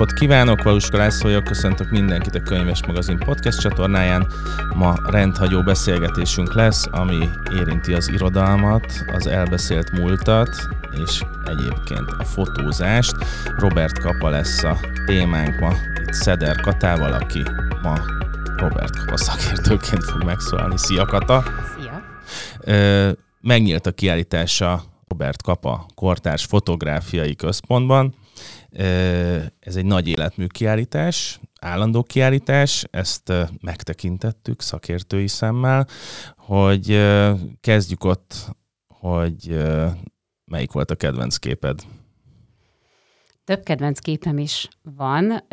Napot kívánok, Valuska László vagyok, köszöntök mindenkit a Könyves Magazin podcast csatornáján. Ma rendhagyó beszélgetésünk lesz, ami érinti az irodalmat, az elbeszélt múltat, és egyébként a fotózást. Robert Kapa lesz a témánk ma itt Szeder Katával, aki ma Robert Kapa szakértőként fog megszólalni. Szia Kata! Szia! Megnyílt a kiállítása Robert Kapa Kortárs Fotográfiai Központban. Ez egy nagy életmű kiállítás, állandó kiállítás, ezt megtekintettük szakértői szemmel, hogy kezdjük ott, hogy melyik volt a kedvenc képed? Több kedvenc képem is van,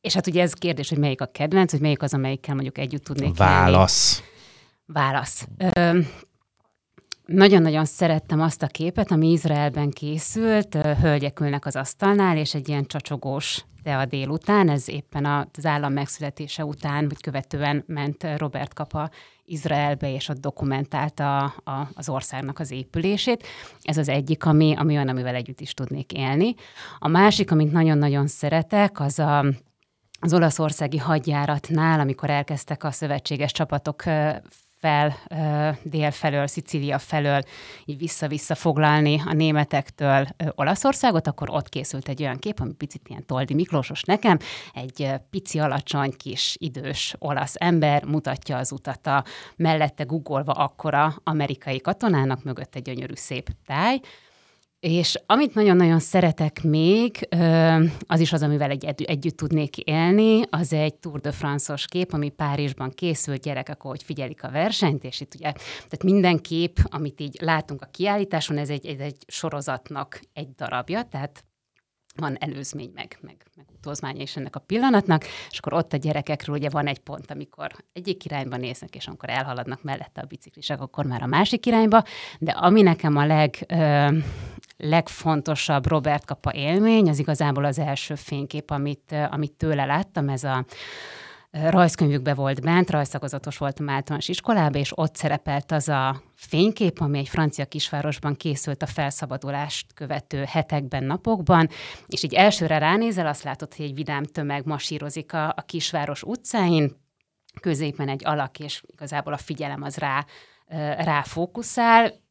és hát ugye ez kérdés, hogy melyik a kedvenc, hogy melyik az, amelyikkel mondjuk együtt tudnék Válasz. Lenni. Válasz. Nagyon-nagyon szerettem azt a képet, ami Izraelben készült, hölgyek ülnek az asztalnál, és egy ilyen csacsogós de a délután, ez éppen az állam megszületése után, vagy követően ment Robert Kapa Izraelbe, és ott dokumentálta a, a, az országnak az épülését. Ez az egyik, ami, ami olyan, amivel együtt is tudnék élni. A másik, amit nagyon-nagyon szeretek, az a az olaszországi hadjáratnál, amikor elkezdtek a szövetséges csapatok fel dél felől, Szicília felől így vissza-vissza foglalni a németektől Olaszországot, akkor ott készült egy olyan kép, ami picit ilyen Toldi Miklósos nekem, egy pici, alacsony, kis, idős olasz ember mutatja az utat a mellette guggolva akkora amerikai katonának, mögött egy gyönyörű szép táj, és amit nagyon-nagyon szeretek még, az is az, amivel egy, együtt tudnék élni, az egy Tour de France-os kép, ami Párizsban készült, gyerekek, ahogy figyelik a versenyt, és itt ugye, tehát minden kép, amit így látunk a kiállításon, ez egy, ez egy sorozatnak egy darabja, tehát van előzmény, meg, meg, meg utózmánya is ennek a pillanatnak, és akkor ott a gyerekekről ugye van egy pont, amikor egyik irányba néznek, és amikor elhaladnak mellette a biciklisek, akkor már a másik irányba, de ami nekem a leg, ö, legfontosabb Robert Kapa élmény, az igazából az első fénykép, amit, amit tőle láttam, ez a rajzkönyvükbe volt bent, rajzszakozatos voltam általános iskolában, és ott szerepelt az a fénykép, ami egy francia kisvárosban készült a felszabadulást követő hetekben, napokban, és így elsőre ránézel, azt látod, hogy egy vidám tömeg masírozik a, a kisváros utcáin, középen egy alak, és igazából a figyelem az rá, rá fókuszál,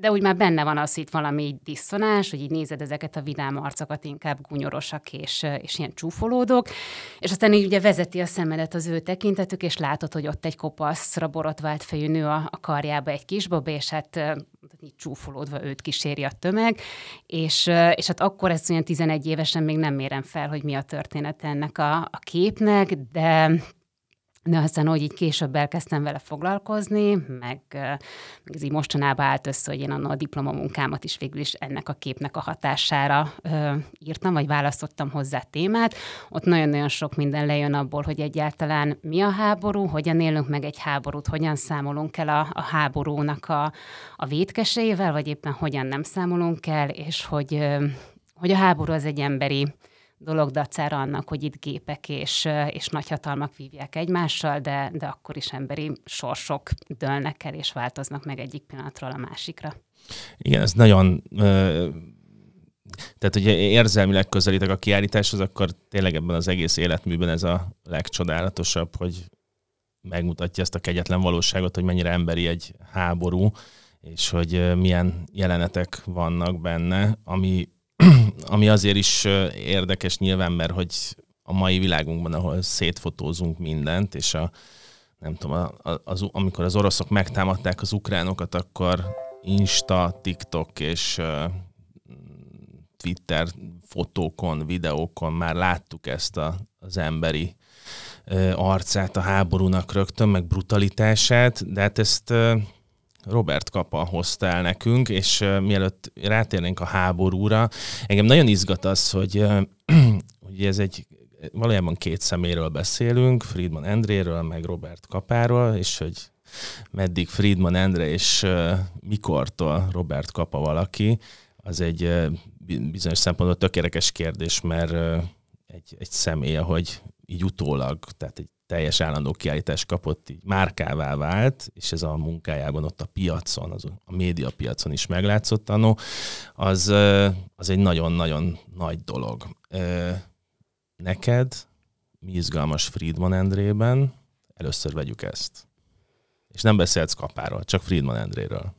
de úgy már benne van az, hogy itt valami diszonás, hogy így nézed ezeket a vidám arcokat, inkább gúnyorosak és, és ilyen csúfolódok, és aztán így ugye vezeti a szemedet az ő tekintetük, és látod, hogy ott egy kopaszra borotvált fejű nő a, a karjába egy kisbaba, és hát így csúfolódva őt kíséri a tömeg, és, és hát akkor ezt olyan 11 évesen még nem mérem fel, hogy mi a történet ennek a, a képnek, de de aztán, hogy így később elkezdtem vele foglalkozni, meg, meg ez így mostanában állt össze, hogy én a diplomamunkámat is végül is ennek a képnek a hatására ö, írtam, vagy választottam hozzá témát. Ott nagyon-nagyon sok minden lejön abból, hogy egyáltalán mi a háború, hogyan élünk meg egy háborút, hogyan számolunk el a, a háborúnak a, a védkesével, vagy éppen hogyan nem számolunk el, és hogy, ö, hogy a háború az egy emberi dolog dacára annak, hogy itt gépek és, és nagyhatalmak vívják egymással, de, de akkor is emberi sorsok dőlnek el és változnak meg egyik pillanatról a másikra. Igen, ez nagyon tehát, hogyha érzelmileg közelítek a kiállításhoz, akkor tényleg ebben az egész életműben ez a legcsodálatosabb, hogy megmutatja ezt a kegyetlen valóságot, hogy mennyire emberi egy háború, és hogy milyen jelenetek vannak benne, ami ami azért is érdekes nyilván, mert hogy a mai világunkban, ahol szétfotózunk mindent, és a, nem tudom, a, az, amikor az oroszok megtámadták az ukránokat, akkor Insta, TikTok és uh, Twitter fotókon, videókon már láttuk ezt a, az emberi uh, arcát a háborúnak rögtön, meg brutalitását, de hát ezt uh, Robert Kapa hozta el nekünk, és mielőtt rátérnénk a háborúra, engem nagyon izgat az, hogy, hogy ez egy valójában két szeméről beszélünk, Friedman Endréről, meg Robert Kapáról, és hogy meddig Friedman Endre és mikortól Robert Kapa valaki, az egy bizonyos szempontból tökéletes kérdés, mert egy, egy személy, hogy így utólag, tehát egy teljes állandó kiállítás kapott, így márkává vált, és ez a munkájában ott a piacon, az a média piacon is meglátszott annó, az, az egy nagyon-nagyon nagy dolog. Neked mi izgalmas Friedman Endrében? Először vegyük ezt. És nem beszélsz kapáról, csak Friedman Endréről.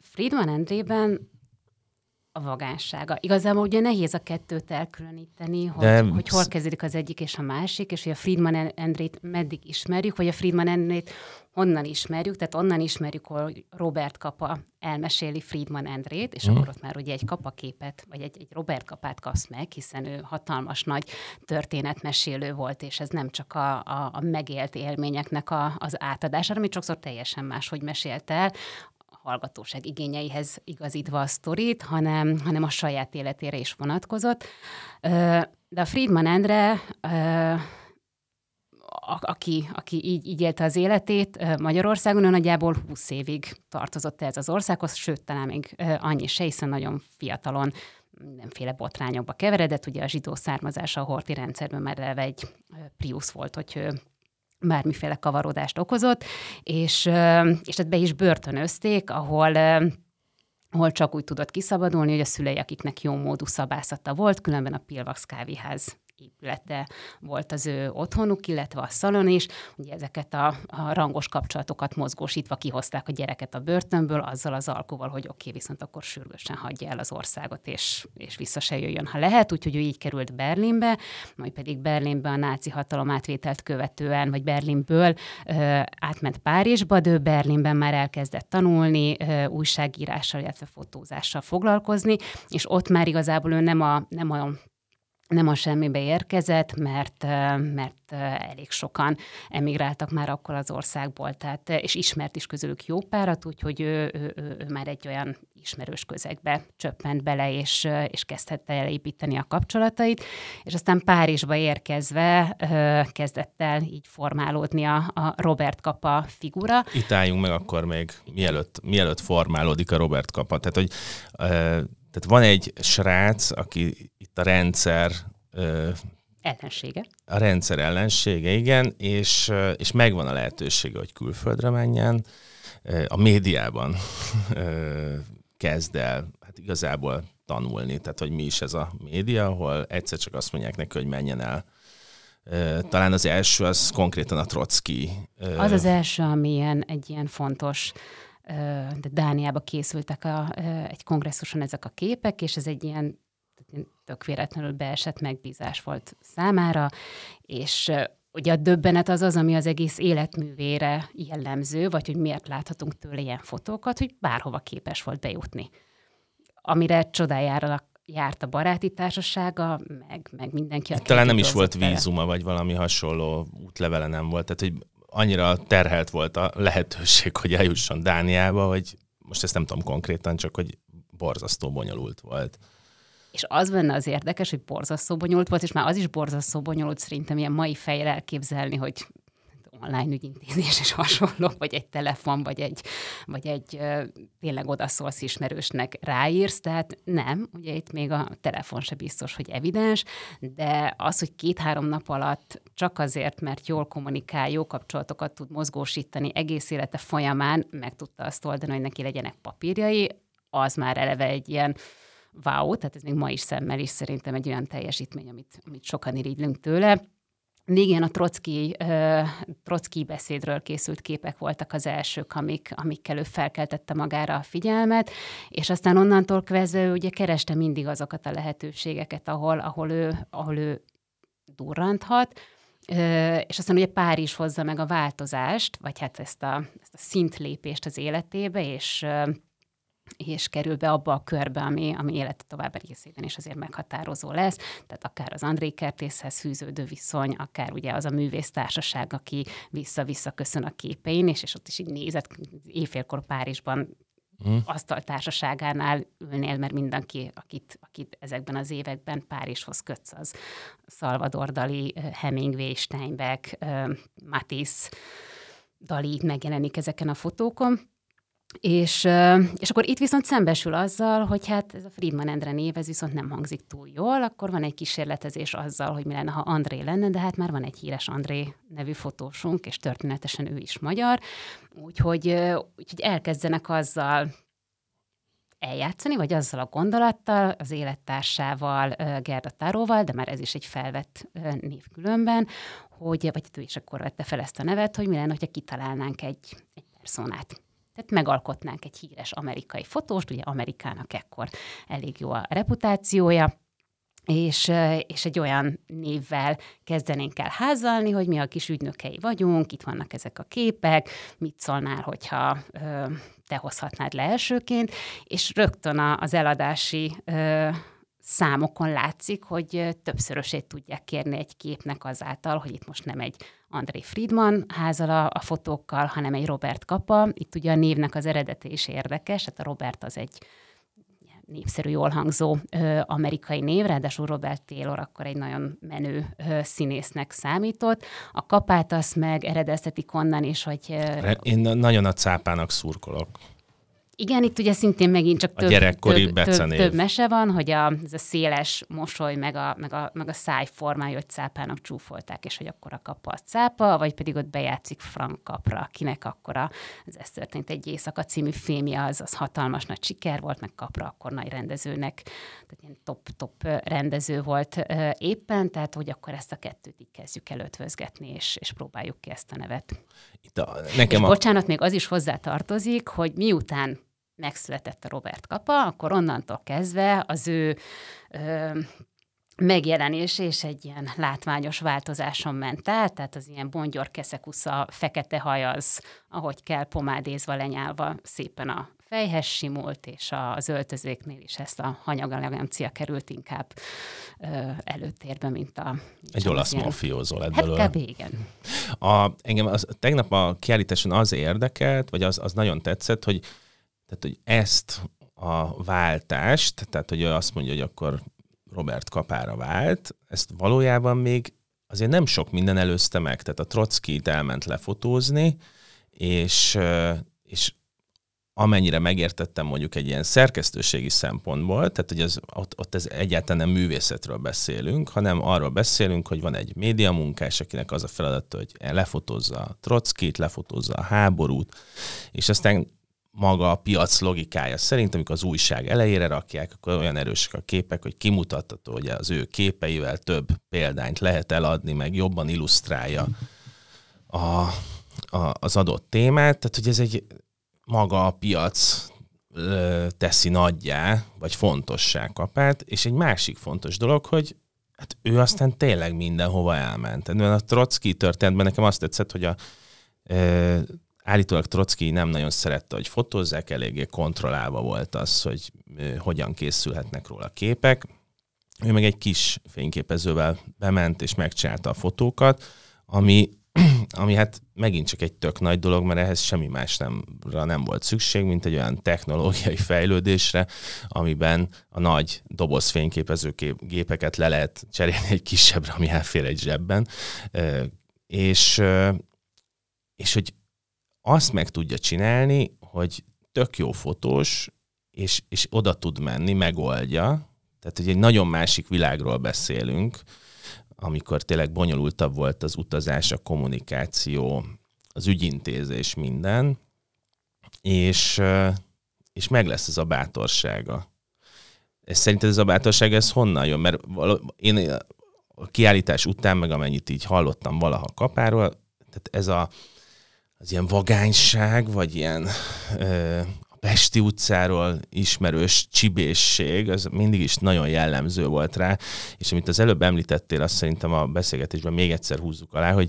Friedman Endrében a vagánsága. Igazából ugye nehéz a kettőt elkülöníteni, hogy, De... hogy hol kezdődik az egyik és a másik, és hogy a Friedman Endrét meddig ismerjük, vagy a Friedman Endrét honnan ismerjük, tehát onnan ismerjük, hogy Robert Kapa elmeséli Friedman Endrét, és mm. akkor ott már ugye egy kapaképet, vagy egy, egy Robert kapát kapsz meg, hiszen ő hatalmas nagy történetmesélő volt, és ez nem csak a, a, a megélt élményeknek a, az átadása, amit sokszor teljesen máshogy mesélt el, hallgatóság igényeihez igazítva a sztorit, hanem, hanem a saját életére is vonatkozott. De a Friedman Endre, aki, aki így, így élte az életét Magyarországon, ő nagyjából 20 évig tartozott ez az országhoz, sőt, talán még annyi se, hiszen nagyon fiatalon mindenféle botrányokba keveredett. Ugye a zsidó származása a horti rendszerben már egy Prius volt, hogy bármiféle kavarodást okozott, és, és ezt be is börtönözték, ahol ahol csak úgy tudott kiszabadulni, hogy a szülei, akiknek jó módú szabászata volt, különben a Pilvax kávéház épülete volt az ő otthonuk, illetve a szalon is. Ugye ezeket a, a rangos kapcsolatokat mozgósítva kihozták a gyereket a börtönből, azzal az alkuval, hogy oké, okay, viszont akkor sürgősen hagyja el az országot, és, és vissza se jöjjön, ha lehet. Úgyhogy ő így került Berlinbe, majd pedig Berlinbe a náci hatalom átvételt követően, vagy Berlinből ö, átment Párizsba, de ő Berlinben már elkezdett tanulni, ö, újságírással, illetve fotózással foglalkozni, és ott már igazából ő nem a, nem a nem a semmibe érkezett, mert, mert elég sokan emigráltak már akkor az országból, tehát, és ismert is közülük jó párat, úgyhogy ő, ő, ő, ő már egy olyan ismerős közegbe csöppent bele, és, és kezdhette el építeni a kapcsolatait, és aztán Párizsba érkezve kezdett el így formálódni a, a Robert Kapa figura. Itt álljunk meg akkor még, mielőtt, mielőtt formálódik a Robert Kapa. Tehát, hogy tehát van egy srác, aki itt a rendszer ellensége. A rendszer ellensége, igen, és, és megvan a lehetősége, hogy külföldre menjen. A médiában kezd el, hát igazából tanulni, tehát hogy mi is ez a média, ahol egyszer csak azt mondják neki, hogy menjen el. Talán az első az konkrétan a Trotsky. Az az első, ami ilyen, egy ilyen fontos de Dániába készültek a, egy kongresszuson ezek a képek, és ez egy ilyen tök véletlenül beesett megbízás volt számára, és ugye a döbbenet az az, ami az egész életművére jellemző, vagy hogy miért láthatunk tőle ilyen fotókat, hogy bárhova képes volt bejutni. Amire csodájára járt a baráti társasága, meg, meg mindenki. Talán nem is volt vízuma, vagy valami hasonló útlevele nem volt, tehát hogy annyira terhelt volt a lehetőség, hogy eljusson Dániába, hogy most ezt nem tudom konkrétan, csak hogy borzasztó bonyolult volt. És az benne az érdekes, hogy borzasztó bonyolult volt, és már az is borzasztó bonyolult szerintem ilyen mai fejjel elképzelni, hogy online ügyintézés és hasonló, vagy egy telefon, vagy egy, vagy egy tényleg odaszólsz ismerősnek ráírsz, tehát nem, ugye itt még a telefon se biztos, hogy evidens, de az, hogy két-három nap alatt csak azért, mert jól kommunikál, jó kapcsolatokat tud mozgósítani egész élete folyamán, meg tudta azt oldani, hogy neki legyenek papírjai, az már eleve egy ilyen wow, tehát ez még ma is szemmel is szerintem egy olyan teljesítmény, amit, amit sokan irigylünk tőle. Igen, a Trotsky, uh, Trotsky beszédről készült képek voltak az elsők, amik, amikkel ő felkeltette magára a figyelmet, és aztán onnantól kezdve ő ugye kereste mindig azokat a lehetőségeket, ahol, ahol, ő, ahol ő durranthat, és aztán ugye Párizs hozza meg a változást, vagy hát ezt a, ezt a szintlépést az életébe, és és kerül be abba a körbe, ami, ami élete további részében is azért meghatározó lesz. Tehát akár az André Kertészhez fűződő viszony, akár ugye az a művésztársaság, aki vissza-vissza köszön a képein, és, és ott is így nézett éjfélkor Párizsban mm. asztaltársaságánál ülnél, mert mindenki, akit, akit ezekben az években Párizshoz kötsz, az Salvador Dali, Hemingway, Steinbeck, Matisse, Dali megjelenik ezeken a fotókon És, és akkor itt viszont szembesül azzal, hogy hát ez a Friedman Endre név, ez viszont nem hangzik túl jól, akkor van egy kísérletezés azzal, hogy mi lenne, ha André lenne, de hát már van egy híres André nevű fotósunk, és történetesen ő is magyar, úgyhogy, úgyhogy elkezdenek azzal eljátszani, vagy azzal a gondolattal, az élettársával, Gerda Táróval, de már ez is egy felvett név különben, hogy, vagy ő is akkor vette fel ezt a nevet, hogy mi lenne, hogyha kitalálnánk egy, egy personát. Tehát megalkotnánk egy híres amerikai fotóst, ugye Amerikának ekkor elég jó a reputációja, és, és egy olyan névvel kezdenénk el házalni, hogy mi a kis ügynökei vagyunk, itt vannak ezek a képek, mit szólnál, hogyha ö, te hozhatnád le elsőként, és rögtön az eladási ö, számokon látszik, hogy többszörösét tudják kérni egy képnek azáltal, hogy itt most nem egy André Friedman házal a, a fotókkal, hanem egy Robert Kapa. Itt ugye a névnek az eredete is érdekes, hát a Robert az egy népszerű, jól hangzó ö, amerikai név, ráadásul Robert Taylor akkor egy nagyon menő ö, színésznek számított. A kapát azt meg eredeztetik onnan is, hogy... Ö, Én nagyon a cápának szurkolok. Igen, itt ugye szintén megint csak több, több, több, több mese van, hogy a, ez a széles mosoly, meg a, meg a, meg a száj formája, hogy cápának csúfolták, és hogy akkor a kapa a cápa, vagy pedig ott bejátszik Frank Kapra, akinek akkor a, ez, történt egy éjszaka című filmje, az, az hatalmas nagy siker volt, meg Kapra akkor nagy rendezőnek, tehát ilyen top-top rendező volt éppen, tehát hogy akkor ezt a kettőt így kezdjük el ötvözgetni, és, és próbáljuk ki ezt a nevet. Itt a, nekem és a... bocsánat, még az is hozzá tartozik, hogy miután megszületett a Robert Kapa, akkor onnantól kezdve az ő ö, megjelenés és egy ilyen látványos változáson ment át, tehát az ilyen bongyor keszekusza, fekete haj az, ahogy kell, pomádézva, lenyálva szépen a fejhez simult, és az öltözéknél is ezt a hanyagalegancia került inkább ö, előtérbe, mint a... Egy olasz mafiózó lett hát belőle. igen. A, engem az, tegnap a kiállításon az érdekelt, vagy az, az nagyon tetszett, hogy tehát, hogy ezt a váltást, tehát, hogy azt mondja, hogy akkor Robert kapára vált, ezt valójában még azért nem sok minden előzte meg. Tehát a Trotsky elment lefotózni, és, és amennyire megértettem mondjuk egy ilyen szerkesztőségi szempontból, tehát hogy az, ott, ott ez egyáltalán nem művészetről beszélünk, hanem arról beszélünk, hogy van egy médiamunkás, akinek az a feladata, hogy lefotózza a Trotskit, lefotózza a háborút, és aztán maga a piac logikája szerint, amikor az újság elejére rakják, akkor olyan erősek a képek, hogy kimutatható, hogy az ő képeivel több példányt lehet eladni, meg jobban illusztrálja a, a, az adott témát. Tehát, hogy ez egy maga a piac teszi nagyjá, vagy fontossá kapát, és egy másik fontos dolog, hogy hát ő aztán tényleg mindenhova elment. A Trotsky történetben nekem azt tetszett, hogy a állítólag Trotsky nem nagyon szerette, hogy fotózzák, eléggé kontrollálva volt az, hogy hogyan készülhetnek róla képek. Ő meg egy kis fényképezővel bement és megcsinálta a fotókat, ami, ami hát megint csak egy tök nagy dolog, mert ehhez semmi másra nem volt szükség, mint egy olyan technológiai fejlődésre, amiben a nagy doboz fényképező gépeket le lehet cserélni egy kisebbre, ami elfér egy zsebben. És, és hogy azt meg tudja csinálni, hogy tök jó fotós, és, és oda tud menni, megoldja. Tehát, hogy egy nagyon másik világról beszélünk, amikor tényleg bonyolultabb volt az utazás, a kommunikáció, az ügyintézés, minden, és, és meg lesz ez a bátorsága. Ez szerinted ez a bátorság, ez honnan jön? Mert én a kiállítás után, meg amennyit így hallottam valaha kapáról, tehát ez a, az ilyen vagányság, vagy ilyen ö, Pesti utcáról ismerős csibészség, az mindig is nagyon jellemző volt rá, és amit az előbb említettél, azt szerintem a beszélgetésben még egyszer húzzuk alá, hogy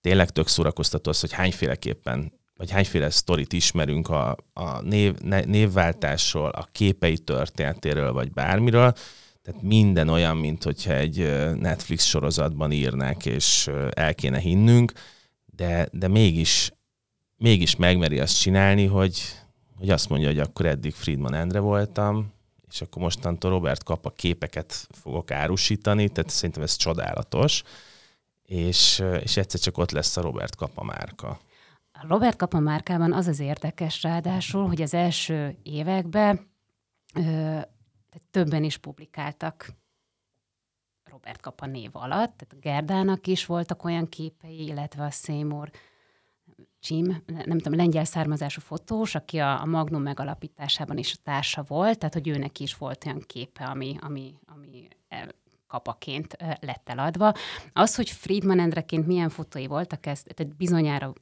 tényleg tök szórakoztató az, hogy hányféleképpen vagy hányféle sztorit ismerünk a, a név, névváltásról, a képei történetéről, vagy bármiről, tehát minden olyan, mint hogyha egy Netflix sorozatban írnák, és el kéne hinnünk, de, de mégis mégis megmeri azt csinálni, hogy, hogy azt mondja, hogy akkor eddig Friedman Endre voltam, és akkor mostantól Robert kap a képeket fogok árusítani, tehát szerintem ez csodálatos, és, és egyszer csak ott lesz a Robert kapa márka. A Robert Kapa márkában az az érdekes ráadásul, hogy az első években ö, többen is publikáltak Robert Kapa név alatt, tehát Gerdának is voltak olyan képei, illetve a Seymour Csim, nem tudom, lengyel származású fotós, aki a, a Magnum megalapításában is a társa volt, tehát hogy őnek is volt olyan képe, ami, ami, ami e, kapaként e, lett eladva. Az, hogy Friedman Endreként milyen fotói voltak, ez tehát bizonyára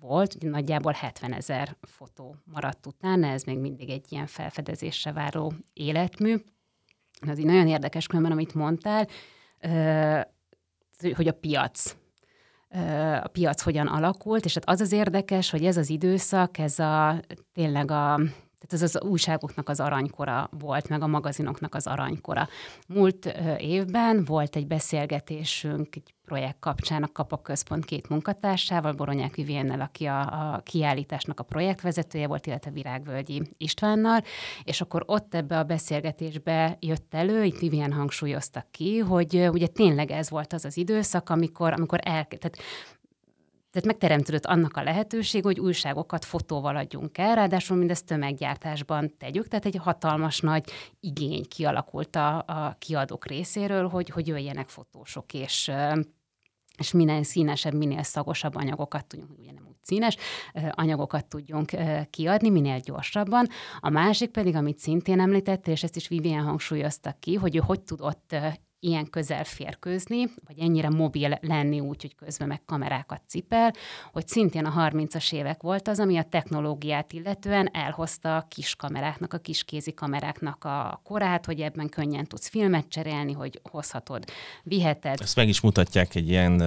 volt, nagyjából 70 ezer fotó maradt utána, ez még mindig egy ilyen felfedezésre váró életmű. Az így nagyon érdekes különben, amit mondtál, hogy a piac a piac hogyan alakult, és hát az az érdekes, hogy ez az időszak, ez a tényleg a tehát ez az újságoknak az aranykora volt, meg a magazinoknak az aranykora. Múlt évben volt egy beszélgetésünk egy projekt kapcsán a Kapak Központ két munkatársával, Boronyák Viviennel, aki a, a kiállításnak a projektvezetője volt, illetve Virágvölgyi Istvánnal, és akkor ott ebbe a beszélgetésbe jött elő, itt Vivien hangsúlyoztak ki, hogy ugye tényleg ez volt az az időszak, amikor, amikor el, tehát tehát megteremtődött annak a lehetőség, hogy újságokat fotóval adjunk el, ráadásul mindezt tömeggyártásban tegyük, tehát egy hatalmas nagy igény kialakult a, a kiadók részéről, hogy, hogy jöjjenek fotósok, és és minél színesebb, minél szagosabb anyagokat tudjunk, ugye nem úgy színes, anyagokat tudjunk kiadni, minél gyorsabban. A másik pedig, amit szintén említett, és ezt is Vivien hangsúlyozta ki, hogy ő hogy tudott ilyen közel férkőzni, vagy ennyire mobil lenni úgy, hogy közben meg kamerákat cipel, hogy szintén a 30-as évek volt az, ami a technológiát illetően elhozta a kis kameráknak, a kis kézi kameráknak a korát, hogy ebben könnyen tudsz filmet cserélni, hogy hozhatod, viheted. Ezt meg is mutatják egy ilyen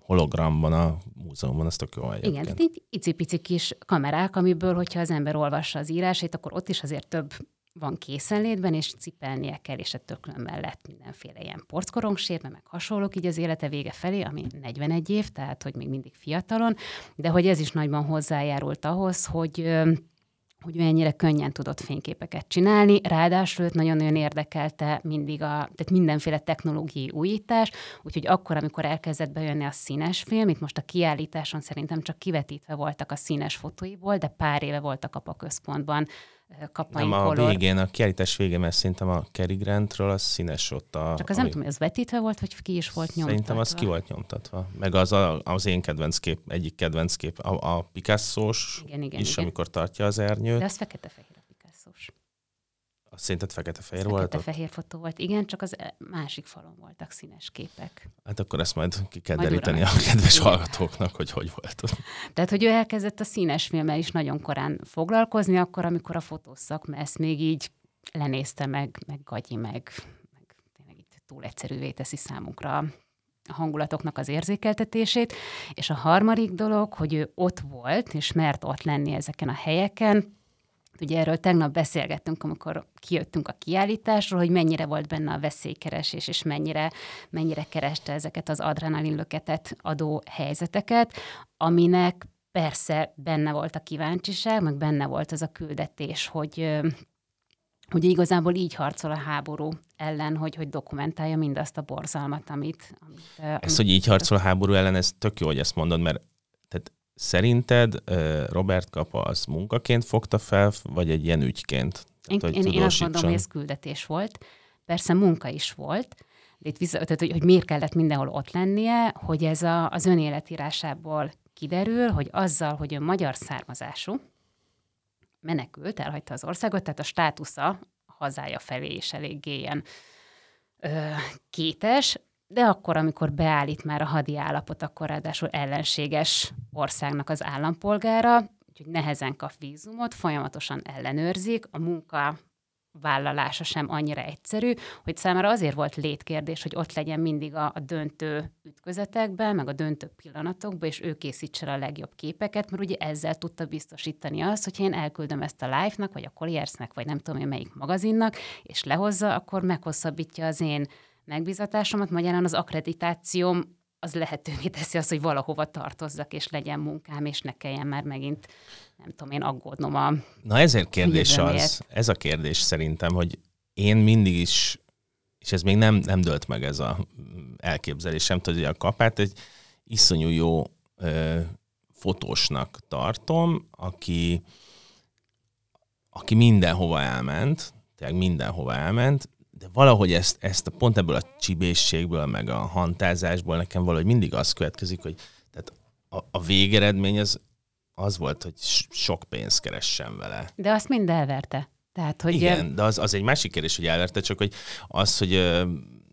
hologramban a múzeumban, azt tök jó egyébként. Igen, tehát így icipici kis kamerák, amiből, hogyha az ember olvassa az írásait, akkor ott is azért több van készenlétben, és cipelnie kell, és ettől különben lett mindenféle ilyen porckorongsér, meg hasonlók így az élete vége felé, ami 41 év, tehát hogy még mindig fiatalon, de hogy ez is nagyban hozzájárult ahhoz, hogy hogy mennyire könnyen tudott fényképeket csinálni, ráadásul őt nagyon-nagyon érdekelte mindig a, tehát mindenféle technológiai újítás, úgyhogy akkor, amikor elkezdett bejönni a színes film, itt most a kiállításon szerintem csak kivetítve voltak a színes fotóiból, de pár éve voltak a központban kapain Nem a color. végén, a kiállítás végén, mert szerintem a Cary Grantről az színes ott a... Csak az ami... nem tudom, hogy az vetítve volt, vagy ki is volt nyomtatva? Szerintem az ki volt nyomtatva. Meg az a, az én kedvenc kép, egyik kedvenc kép, a, a Picasso-s igen, igen, is, igen. amikor tartja az ernyőt. De az fekete-fehér a. Azt szerinted fekete-fehér volt? Fekete-fehér fotó volt, igen, csak az másik falon voltak színes képek. Hát akkor ezt majd ki kell majd deríteni uram. a kedves igen. hallgatóknak, hogy hogy volt. Tehát, hogy ő elkezdett a színes filmmel is nagyon korán foglalkozni, akkor, amikor a fotószakma ezt még így lenézte meg, meg gagyi, meg, meg tényleg itt túl egyszerűvé teszi számunkra a hangulatoknak az érzékeltetését. És a harmadik dolog, hogy ő ott volt, és mert ott lenni ezeken a helyeken, Ugye erről tegnap beszélgettünk, amikor kijöttünk a kiállításról, hogy mennyire volt benne a veszélykeresés, és mennyire, mennyire kereste ezeket az adrenalinlöketet adó helyzeteket, aminek persze benne volt a kíváncsiság, meg benne volt az a küldetés, hogy hogy igazából így harcol a háború ellen, hogy, hogy dokumentálja mindazt a borzalmat, amit... amit ezt, amit, hogy így harcol a háború ellen, ez tök jó, hogy ezt mondod, mert tehát Szerinted Robert Kapa az munkaként fogta fel, vagy egy ilyen ügyként? Tehát, én, én, én azt mondom, hogy ez küldetés volt. Persze munka is volt, de itt vissza, tehát, hogy, hogy miért kellett mindenhol ott lennie, hogy ez a, az önéletírásából kiderül, hogy azzal, hogy ő magyar származású, menekült, elhagyta az országot, tehát a státusza hazája felé is eléggé ilyen ö, kétes, de akkor, amikor beállít már a hadi állapot, akkor ráadásul ellenséges országnak az állampolgára, úgyhogy nehezen kap vízumot, folyamatosan ellenőrzik, a munka vállalása sem annyira egyszerű, hogy számára azért volt létkérdés, hogy ott legyen mindig a, a döntő ütközetekben, meg a döntő pillanatokban, és ő készítse a legjobb képeket, mert ugye ezzel tudta biztosítani azt, hogy én elküldöm ezt a Life-nak, vagy a Colliersnek, vagy nem tudom én melyik magazinnak, és lehozza, akkor meghosszabbítja az én megbízatásomat, magyarán az akkreditációm az lehetővé teszi azt, hogy valahova tartozzak, és legyen munkám, és ne kelljen már megint, nem tudom én, aggódnom a Na ezért kérdés az, ez a kérdés szerintem, hogy én mindig is, és ez még nem, nem dölt meg ez a elképzelés, sem tudja a kapát, egy iszonyú jó ö, fotósnak tartom, aki, aki mindenhova elment, tényleg mindenhova elment, de valahogy ezt, ezt a, pont ebből a csibészségből, meg a hantázásból nekem valahogy mindig az következik, hogy tehát a, a végeredmény az, az volt, hogy sok pénzt keressen vele. De azt mind elverte. Tehát, hogy Igen, de az, az egy másik kérdés, hogy elverte, csak hogy az, hogy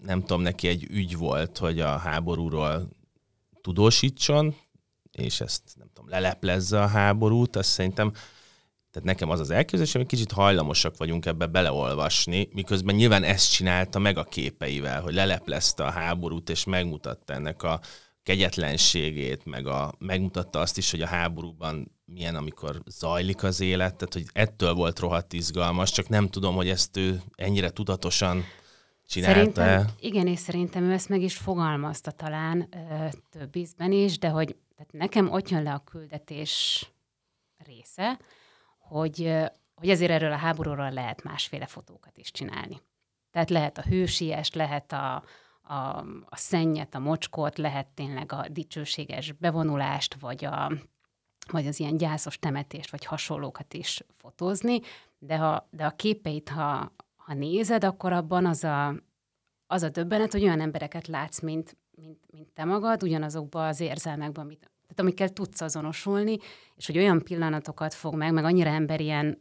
nem tudom, neki egy ügy volt, hogy a háborúról tudósítson, és ezt nem tudom, leleplezze a háborút, azt szerintem tehát nekem az az elképzelésem, hogy kicsit hajlamosak vagyunk ebbe beleolvasni, miközben nyilván ezt csinálta meg a képeivel, hogy leleplezte a háborút, és megmutatta ennek a kegyetlenségét, meg a, megmutatta azt is, hogy a háborúban milyen, amikor zajlik az élet, tehát hogy ettől volt rohadt izgalmas, csak nem tudom, hogy ezt ő ennyire tudatosan csinálta Szerintem, igen, és szerintem ő ezt meg is fogalmazta talán ö, több ízben is, de hogy tehát nekem ott jön le a küldetés része, hogy, hogy azért erről a háborúról lehet másféle fotókat is csinálni. Tehát lehet a hősies, lehet a, a, a szennyet, a mocskot, lehet tényleg a dicsőséges bevonulást, vagy, a, vagy az ilyen gyászos temetést, vagy hasonlókat is fotózni, de, ha, de a képeit, ha, ha nézed, akkor abban az a, az a döbbenet, hogy olyan embereket látsz, mint, mint, mint te magad, ugyanazokban az érzelmekben, amit, tehát amikkel tudsz azonosulni, és hogy olyan pillanatokat fog meg, meg annyira emberien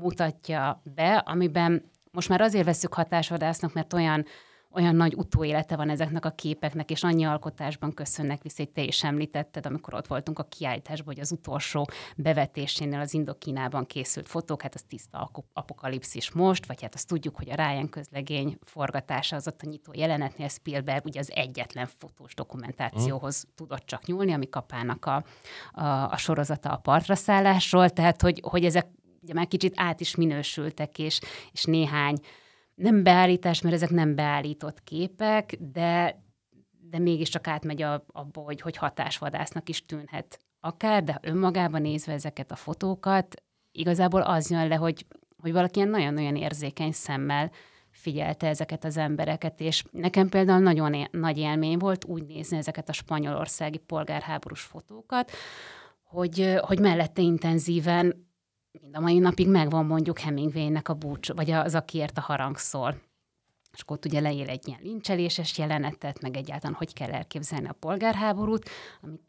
mutatja be, amiben most már azért veszük hatásvadásznak, mert olyan olyan nagy utóélete van ezeknek a képeknek, és annyi alkotásban köszönnek vissza, hogy te is említetted, amikor ott voltunk a kiállításban, hogy az utolsó bevetésénél az Indokínában készült fotók, hát az tiszta apokalipszis most, vagy hát azt tudjuk, hogy a Ryan közlegény forgatása az ott a nyitó jelenetnél Spielberg ugye az egyetlen fotós dokumentációhoz mm. tudott csak nyúlni, ami kapának a, a, a sorozata a partra szállásról, tehát hogy, hogy ezek ugye már kicsit át is minősültek, és, és néhány nem beállítás, mert ezek nem beállított képek, de, de mégiscsak átmegy a, abba, hogy, hogy hatásvadásznak is tűnhet akár, de önmagában nézve ezeket a fotókat, igazából az jön le, hogy, hogy valaki ilyen nagyon-nagyon érzékeny szemmel figyelte ezeket az embereket, és nekem például nagyon é- nagy élmény volt úgy nézni ezeket a spanyolországi polgárháborús fotókat, hogy, hogy mellette intenzíven mind a mai napig megvan mondjuk Hemingway-nek a búcs, vagy az, akiért a harang szól. És akkor ott ugye leír egy ilyen lincseléses jelenetet, meg egyáltalán hogy kell elképzelni a polgárháborút, amit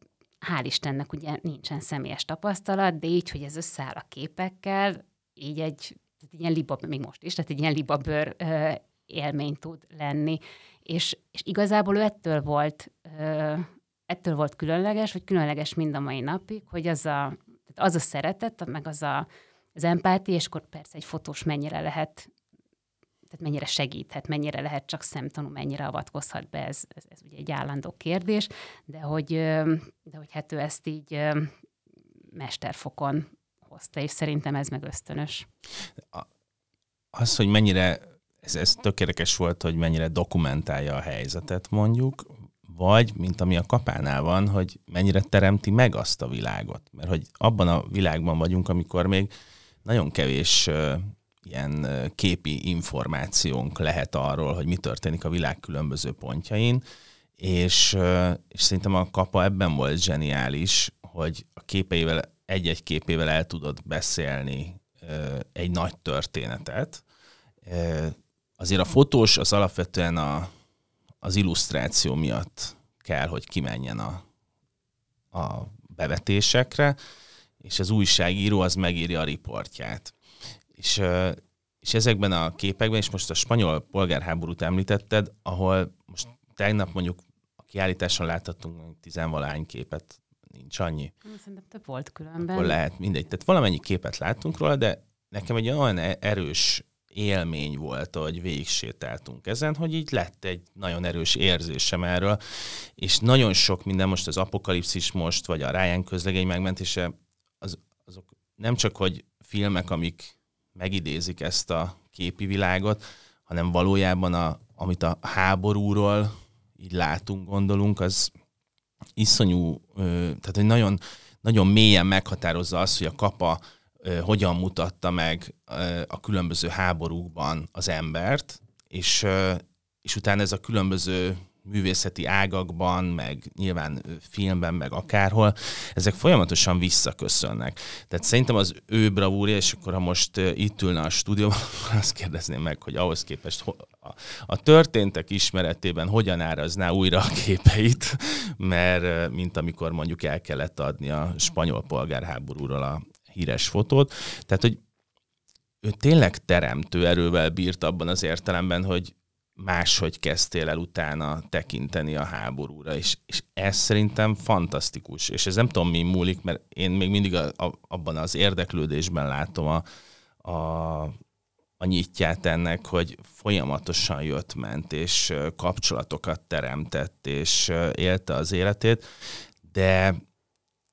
hál' Istennek ugye nincsen személyes tapasztalat, de így, hogy ez összeáll a képekkel, így egy, tehát egy ilyen liba, még most is, tehát egy ilyen libabőr ö, élmény tud lenni. És, és igazából ő ettől volt, ö, ettől volt különleges, vagy különleges mind a mai napig, hogy az a tehát az a szeretet, meg az a, az empátia, és akkor persze egy fotós mennyire lehet tehát mennyire segíthet, mennyire lehet csak szemtanú, mennyire avatkozhat be, ez, ez, ez ugye egy állandó kérdés, de hogy, de hogy hát ő ezt így mesterfokon hozta, és szerintem ez meg ösztönös. Az, hogy mennyire, ez, ez tökéletes volt, hogy mennyire dokumentálja a helyzetet mondjuk, vagy, mint ami a kapánál van, hogy mennyire teremti meg azt a világot. Mert hogy abban a világban vagyunk, amikor még nagyon kevés ilyen képi információnk lehet arról, hogy mi történik a világ különböző pontjain, és, és szerintem a kapa ebben volt zseniális, hogy a képeivel, egy-egy képével el tudod beszélni egy nagy történetet. Azért a fotós az alapvetően a, az illusztráció miatt kell, hogy kimenjen a, a bevetésekre, és az újságíró az megírja a riportját. És, és ezekben a képekben, és most a spanyol polgárháborút említetted, ahol most tegnap mondjuk a kiállításon láthattunk tizenvalány képet, nincs annyi. Szerintem több volt különben. Akkor lehet, mindegy. Tehát valamennyi képet láttunk róla, de nekem egy olyan erős élmény volt, hogy végig sétáltunk ezen, hogy így lett egy nagyon erős érzésem erről, és nagyon sok minden most az apokalipszis most, vagy a Ryan közlegény megmentése, az, azok nem csak, hogy filmek, amik megidézik ezt a képi világot, hanem valójában, a, amit a háborúról így látunk, gondolunk, az iszonyú, tehát hogy nagyon, nagyon mélyen meghatározza azt, hogy a kapa hogyan mutatta meg a különböző háborúkban az embert, és, és utána ez a különböző művészeti ágakban, meg nyilván filmben, meg akárhol, ezek folyamatosan visszaköszönnek. Tehát szerintem az ő bravúrja, és akkor ha most itt ülne a stúdióban, azt kérdezném meg, hogy ahhoz képest a történtek ismeretében hogyan árazná újra a képeit, mert mint amikor mondjuk el kellett adni a spanyol polgárháborúról a híres fotót. Tehát, hogy ő tényleg teremtő erővel bírt abban az értelemben, hogy máshogy kezdtél el utána tekinteni a háborúra, és, és ez szerintem fantasztikus, és ez nem tudom mi múlik, mert én még mindig a, a, abban az érdeklődésben látom a, a, a nyitját ennek, hogy folyamatosan jött-ment, és kapcsolatokat teremtett, és élte az életét, de,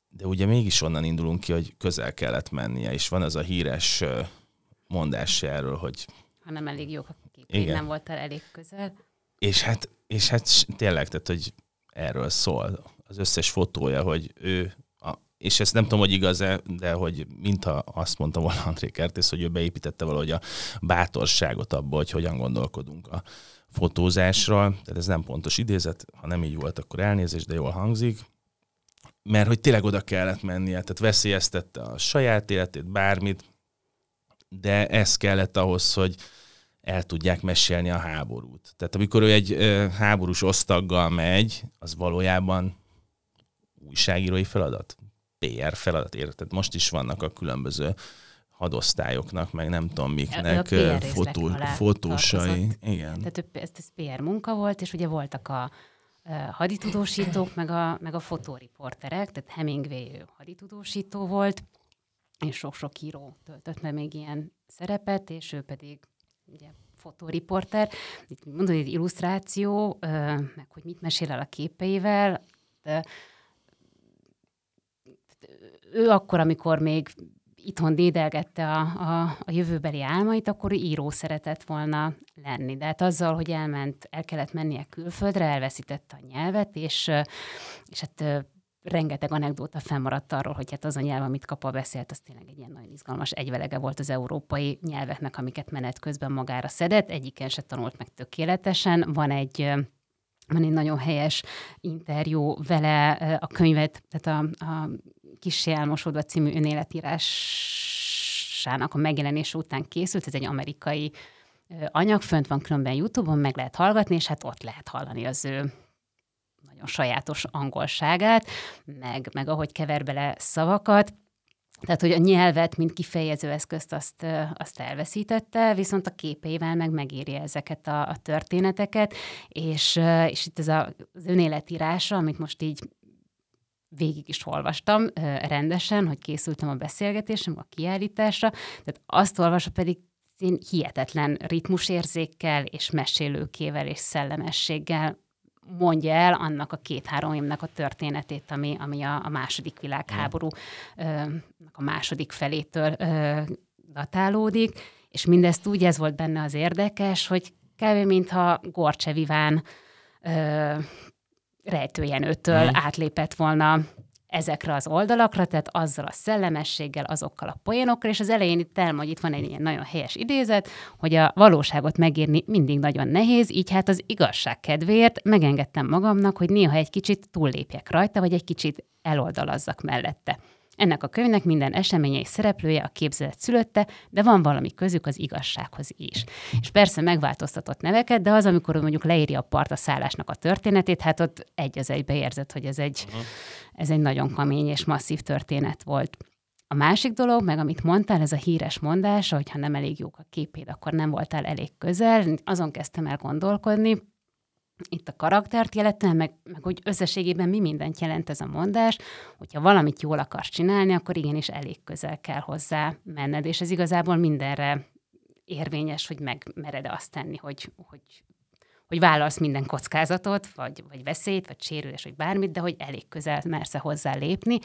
de ugye mégis onnan indulunk ki, hogy közel kellett mennie, és van az a híres mondás erről, hogy ha nem elég jók a Igen. nem voltál elég közel. És hát, és hát tényleg, tehát, hogy erről szól az összes fotója, hogy ő, a, és ezt nem tudom, hogy igaz-e, de hogy mintha azt mondta volna André Kertész, hogy ő beépítette valahogy a bátorságot abba, hogy hogyan gondolkodunk a fotózásról. Tehát ez nem pontos idézet, ha nem így volt, akkor elnézést, de jól hangzik. Mert hogy tényleg oda kellett mennie, tehát veszélyeztette a saját életét, bármit, de ez kellett ahhoz, hogy el tudják mesélni a háborút. Tehát amikor ő egy háborús osztaggal megy, az valójában újságírói feladat, PR feladat, érted? Most is vannak a különböző hadosztályoknak, meg nem tudom miknek fotó, fotósai. Igen. Tehát ez, ez PR munka volt, és ugye voltak a haditudósítók, meg a, meg a fotóriporterek, tehát Hemingway haditudósító volt, és sok-sok író töltött meg még ilyen szerepet, és ő pedig ugye fotóriporter. Itt mondod, hogy illusztráció, meg hogy mit mesél el a képeivel. De ő akkor, amikor még itthon dédelgette a, a, a jövőbeli álmait, akkor író szeretett volna lenni. De hát azzal, hogy elment, el kellett mennie külföldre, elveszítette a nyelvet, és, és hát rengeteg anekdóta fennmaradt arról, hogy hát az a nyelv, amit Kapa beszélt, az tényleg egy ilyen nagyon izgalmas egyvelege volt az európai nyelveknek, amiket menet közben magára szedett. Egyiken se tanult meg tökéletesen. Van egy van egy nagyon helyes interjú vele a könyvet, tehát a, a Kissé elmosódva című önéletírásának a megjelenése után készült, ez egy amerikai anyag, fönt van különben YouTube-on, meg lehet hallgatni, és hát ott lehet hallani az ő nagyon sajátos angolságát, meg, meg ahogy kever bele szavakat. Tehát, hogy a nyelvet, mint kifejező eszközt azt, azt elveszítette, viszont a képeivel meg megéri ezeket a, a történeteket, és, és itt ez a, az önéletírása, amit most így végig is olvastam rendesen, hogy készültem a beszélgetésem, a kiállításra, tehát azt olvasva pedig hihetetlen ritmusérzékkel és mesélőkével és szellemességgel mondja el annak a két-három évnek a történetét, ami, ami a, a második világháború a második felétől ö, datálódik, és mindezt úgy, ez volt benne az érdekes, hogy kb. mintha Gorcseviván ö, rejtőjenőtől mm. átlépett volna ezekre az oldalakra, tehát azzal a szellemességgel, azokkal a poénokkal, és az elején itt elmondja, hogy itt van egy ilyen nagyon helyes idézet, hogy a valóságot megírni mindig nagyon nehéz, így hát az igazság kedvéért megengedtem magamnak, hogy néha egy kicsit túllépjek rajta, vagy egy kicsit eloldalazzak mellette. Ennek a könyvnek minden eseménye és szereplője a képzelet szülötte, de van valami közük az igazsághoz is. És persze megváltoztatott neveket, de az, amikor mondjuk leírja a partaszállásnak a történetét, hát ott egy az egybe érzett, hogy ez egy, uh-huh. ez egy nagyon kamény és masszív történet volt. A másik dolog, meg amit mondtál, ez a híres mondás, hogy ha nem elég jók a képéd, akkor nem voltál elég közel. Azon kezdtem el gondolkodni, itt a karaktert jelentően, meg, meg hogy összességében mi mindent jelent ez a mondás, hogyha valamit jól akarsz csinálni, akkor igenis elég közel kell hozzá menned, és ez igazából mindenre érvényes, hogy megmered azt tenni, hogy, hogy, hogy vállalsz minden kockázatot, vagy, vagy veszélyt, vagy sérülés, vagy bármit, de hogy elég közel mersz hozzá lépni.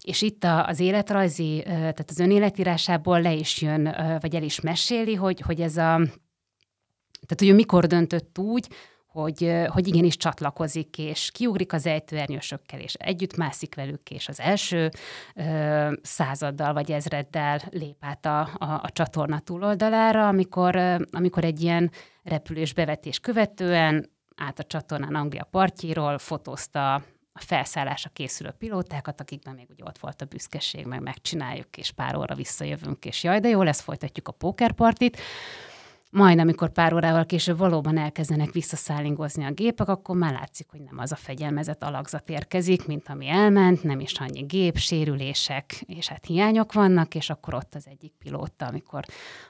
És itt a, az életrajzi, tehát az önéletírásából le is jön, vagy el is meséli, hogy, hogy ez a, tehát hogy ő mikor döntött úgy, hogy, hogy igenis csatlakozik, és kiugrik az ejtőernyősökkel, és együtt mászik velük, és az első ö, századdal vagy ezreddel lép át a, a, a csatorna túloldalára, amikor, ö, amikor egy ilyen repülés bevetés követően át a csatornán Anglia partjéról, fotózta a felszállásra készülő pilótákat, akikben még ugye ott volt a büszkeség, meg megcsináljuk, és pár óra visszajövünk, és jaj, de jó lesz, folytatjuk a pókerpartit. Majd, amikor pár órával később valóban elkezdenek visszaszállingozni a gépek, akkor már látszik, hogy nem az a fegyelmezett alakzat érkezik, mint ami elment, nem is annyi gép, sérülések, és hát hiányok vannak, és akkor ott az egyik pilóta, amikor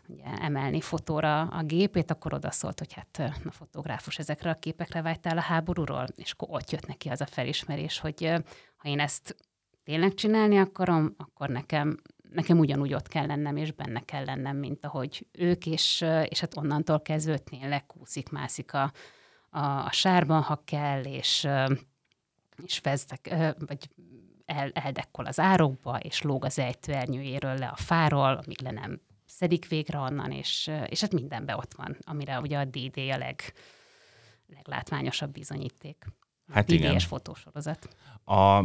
ugye, emelni fotóra a gépét, akkor odaszólt, hogy hát a fotográfus ezekre a képekre vágytál a háborúról, és akkor ott jött neki az a felismerés, hogy ha én ezt tényleg csinálni akarom, akkor nekem nekem ugyanúgy ott kell lennem, és benne kell lennem, mint ahogy ők, és, és hát onnantól kezdve tényleg kúszik, mászik a, a, a sárban, ha kell, és, és vezdek, vagy el, eldekkol az árokba, és lóg az ejtőernyőjéről le a fáról, amíg le nem szedik végre onnan, és, és hát mindenben ott van, amire ugye a DD a leg, leglátványosabb bizonyíték. Hát igen. fotósorozat. A,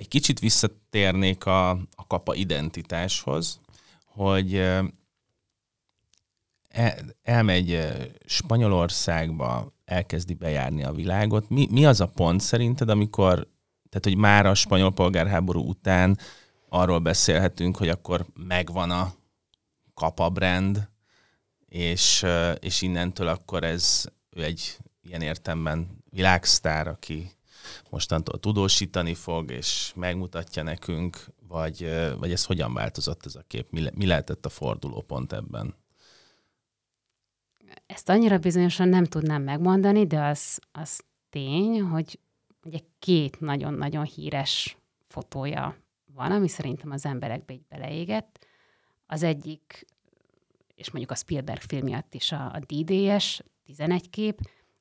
egy kicsit visszatérnék a, a kapa identitáshoz, hogy el, elmegy Spanyolországba, elkezdi bejárni a világot. Mi, mi az a pont szerinted, amikor, tehát hogy már a spanyol polgárháború után arról beszélhetünk, hogy akkor megvan a kapa brand, és, és innentől akkor ez ő egy ilyen értemben világsztár, aki mostantól tudósítani fog, és megmutatja nekünk, vagy, vagy ez hogyan változott ez a kép? Mi, mi lehetett a fordulópont ebben? Ezt annyira bizonyosan nem tudnám megmondani, de az, az tény, hogy ugye két nagyon-nagyon híres fotója van, ami szerintem az emberekbe így beleégett. Az egyik, és mondjuk a Spielberg film miatt is a, a DDS, 11 kép,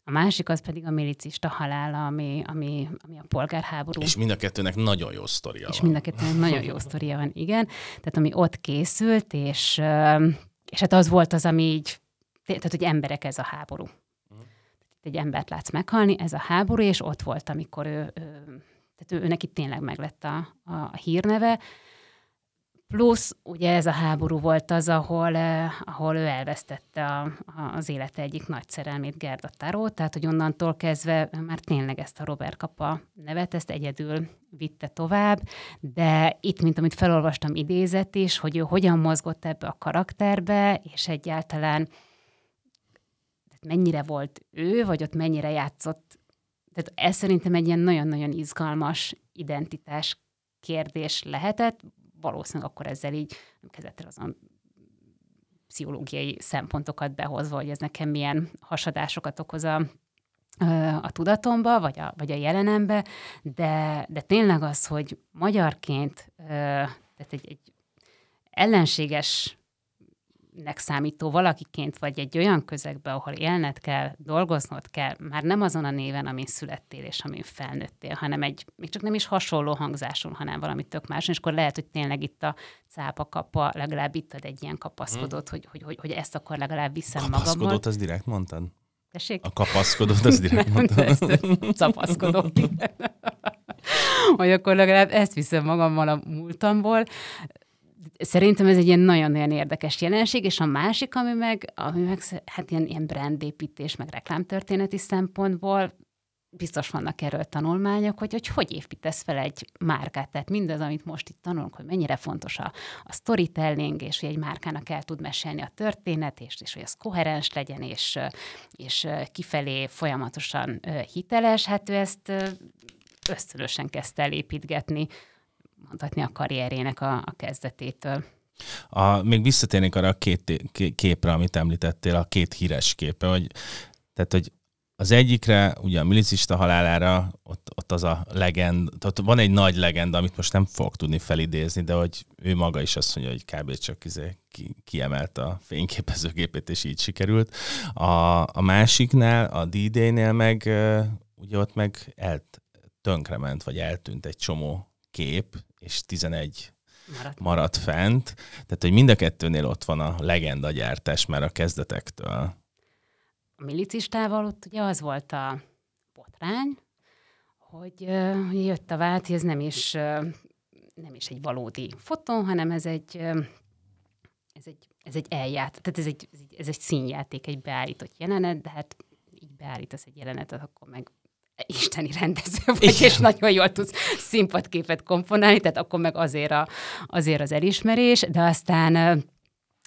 a másik az pedig a milicista halála, ami, ami, ami a polgárháború. És mind a kettőnek nagyon jó sztoria és van. mind a kettőnek nagyon jó sztoria van, igen. Tehát ami ott készült, és, és hát az volt az, ami így, tehát hogy emberek ez a háború. Uh-huh. Egy embert látsz meghalni, ez a háború, és ott volt, amikor ő, ő tehát ő, ő neki tényleg meglett a, a hírneve, Plusz ugye ez a háború volt az, ahol, eh, ahol ő elvesztette a, a, az élete egyik nagy szerelmét, Gerda Taró, tehát hogy onnantól kezdve már tényleg ezt a Robert Kapa nevet, ezt egyedül vitte tovább, de itt, mint amit felolvastam idézet is, hogy ő hogyan mozgott ebbe a karakterbe, és egyáltalán mennyire volt ő, vagy ott mennyire játszott. Tehát ez szerintem egy ilyen nagyon-nagyon izgalmas identitás kérdés lehetett, valószínűleg akkor ezzel így nem kezdett el azon pszichológiai szempontokat behozva, hogy ez nekem milyen hasadásokat okoz a, a tudatomba, vagy a, vagy a jelenembe, de, de tényleg az, hogy magyarként, tehát egy, egy ellenséges nek számító valakiként, vagy egy olyan közegbe, ahol élned kell, dolgoznod kell, már nem azon a néven, amin születtél és amin felnőttél, hanem egy, még csak nem is hasonló hangzáson, hanem valami tök más, és akkor lehet, hogy tényleg itt a cápa kapa, legalább itt ad egy ilyen kapaszkodót, hmm. hogy, hogy, hogy, hogy ezt akkor legalább viszem magammal. Kapaszkodót, az direkt mondtad? Tessék? A kapaszkodót, az direkt mondtad. ezt capaszkodót, hogy akkor legalább ezt viszem magammal a múltamból szerintem ez egy ilyen nagyon-nagyon érdekes jelenség, és a másik, ami meg, ami meg hát ilyen, ilyen brandépítés, meg reklámtörténeti szempontból biztos vannak erről tanulmányok, hogy, hogy hogy építesz fel egy márkát. Tehát mindaz, amit most itt tanulunk, hogy mennyire fontos a, a storytelling, és hogy egy márkának el tud mesélni a történet, és, és hogy az koherens legyen, és, és kifelé folyamatosan hiteles, hát ő ezt ösztönösen kezdte el mondhatni a karrierjének a, a kezdetétől. A, még visszatérnék arra a két képre, amit említettél, a két híres képe, hogy, tehát, hogy az egyikre, ugye a milicista halálára, ott, ott az a legend, ott van egy nagy legenda, amit most nem fogok tudni felidézni, de hogy ő maga is azt mondja, hogy kb. csak izé ki, kiemelt a fényképezőgépét, és így sikerült. A, a másiknál, a D-Day-nél meg ugye ott meg elt, tönkrement, vagy eltűnt egy csomó kép, és 11 maradt. maradt fent. Tehát, hogy mind a kettőnél ott van a legenda gyártás már a kezdetektől. A milicistával ott ugye az volt a botrány, hogy uh, jött a vált, hogy ez nem is, uh, nem is egy valódi fotó, hanem ez egy, uh, ez egy, ez egy elját, tehát ez egy, ez egy, ez egy színjáték, egy beállított jelenet, de hát így beállítasz egy jelenetet, akkor meg isteni rendező vagy, Igen. és nagyon jól tudsz színpadképet komponálni, tehát akkor meg azért, a, azért az elismerés, de aztán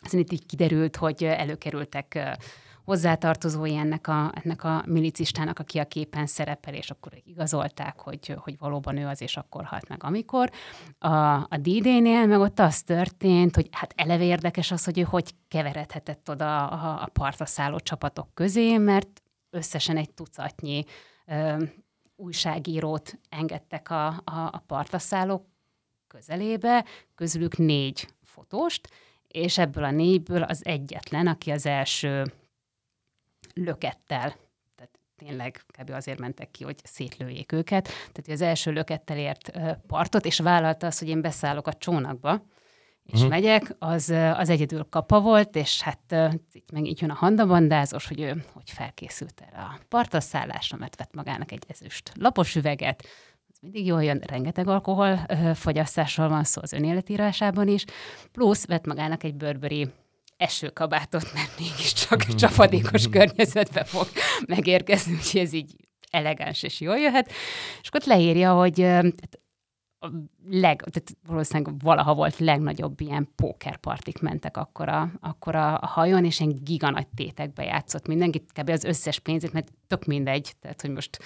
aztán itt így kiderült, hogy előkerültek hozzátartozói ennek a, ennek a milicistának, aki a képen szerepel, és akkor igazolták, hogy, hogy valóban ő az, és akkor halt meg amikor. A, a D-Day-nél meg ott az történt, hogy hát eleve érdekes az, hogy ő hogy keveredhetett oda a, a partra szálló csapatok közé, mert összesen egy tucatnyi ö, újságírót engedtek a, a, a partaszállók közelébe, közülük négy fotóst, és ebből a négyből az egyetlen, aki az első lökettel, tehát tényleg kb. azért mentek ki, hogy szétlőjék őket, tehát az első lökettel ért partot, és vállalta azt, hogy én beszállok a csónakba, és uh-huh. megyek, az, az egyedül kapa volt, és hát itt meg így jön a handabandázós, hogy ő hogy felkészült erre a partaszállásra, mert vett magának egy ezüst lapos üveget, ez mindig jól jön, rengeteg alkohol fogyasztásról van szó az önéletírásában is, plusz vett magának egy bőrböri esőkabátot, mert mégiscsak csapadékos környezetbe fog megérkezni, úgyhogy ez így elegáns és jól jöhet. És akkor ott leírja, hogy a leg, tehát valószínűleg valaha volt legnagyobb ilyen pókerpartik mentek akkor a, akkor a, a hajón, és ilyen giganagy tétekbe játszott mindenki, kb. az összes pénzét, mert tök mindegy, tehát hogy most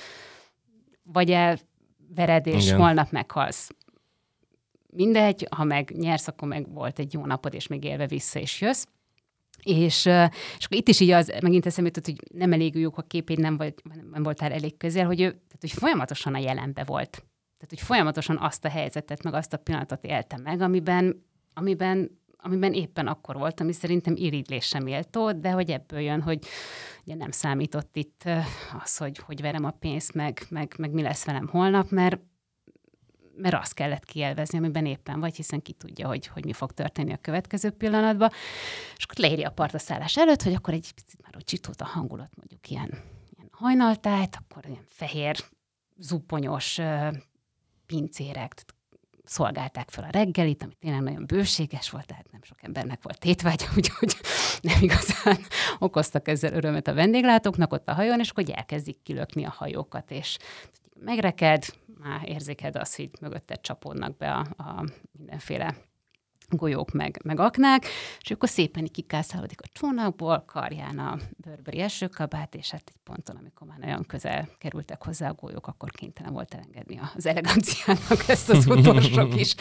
vagy elvered, és Igen. holnap meghalsz. Mindegy, ha meg nyersz, akkor meg volt egy jó napod, és még élve vissza is jössz. És, és akkor itt is így az, megint eszembe jutott, hogy nem elég jók a képét, nem, vagy, nem voltál elég közel, hogy ő tehát, hogy folyamatosan a jelenbe volt. Tehát, hogy folyamatosan azt a helyzetet, meg azt a pillanatot élte meg, amiben, amiben amiben éppen akkor volt, ami szerintem irigylésre méltó, de hogy ebből jön, hogy ugye nem számított itt az, hogy, hogy verem a pénzt, meg, meg, meg mi lesz velem holnap, mert mert azt kellett kielvezni, amiben éppen vagy, hiszen ki tudja, hogy, hogy mi fog történni a következő pillanatban. És akkor leírja a partaszállás előtt, hogy akkor egy picit már hogy csitót a hangulat, mondjuk ilyen, ilyen hajnaltájt, akkor ilyen fehér, zuponyos pincérek, szolgálták fel a reggelit, ami tényleg nagyon bőséges volt, tehát nem sok embernek volt tétvágya, úgyhogy nem igazán okoztak ezzel örömet a vendéglátóknak ott a hajón, és akkor elkezdik kilökni a hajókat, és megreked, már érzéked azt, hogy mögötted csapódnak be a, a mindenféle golyók meg, meg aknák, és akkor szépen kikászálódik a csónakból, karján a bőrberi esőkabát, és hát egy ponton, amikor már nagyon közel kerültek hozzá a golyók, akkor kénytelen volt elengedni az eleganciának ezt az utolsó kis,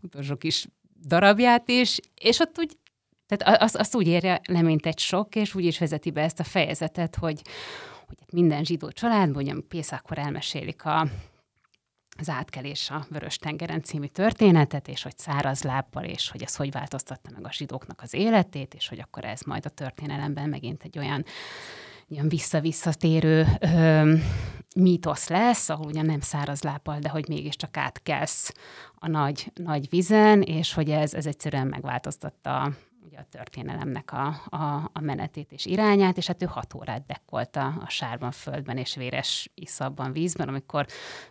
utolsó kis darabját is, és ott úgy, tehát azt, azt úgy érje le, mint egy sok, és úgy is vezeti be ezt a fejezetet, hogy, hogy minden zsidó családban, ugye Pészákkor elmesélik a, az átkelés a Vörös-tengeren című történetet, és hogy száraz lábbal, és hogy ez hogy változtatta meg a zsidóknak az életét, és hogy akkor ez majd a történelemben megint egy olyan ilyen vissza-visszatérő ö, mítosz lesz, ahol ugye nem száraz lábbal, de hogy mégiscsak átkelsz a nagy, nagy vizen, és hogy ez, ez egyszerűen megváltoztatta ugye a történelemnek a, a, a menetét és irányát, és hát ő hat órát dekkolta a sárban földben és véres iszabban vízben, amikor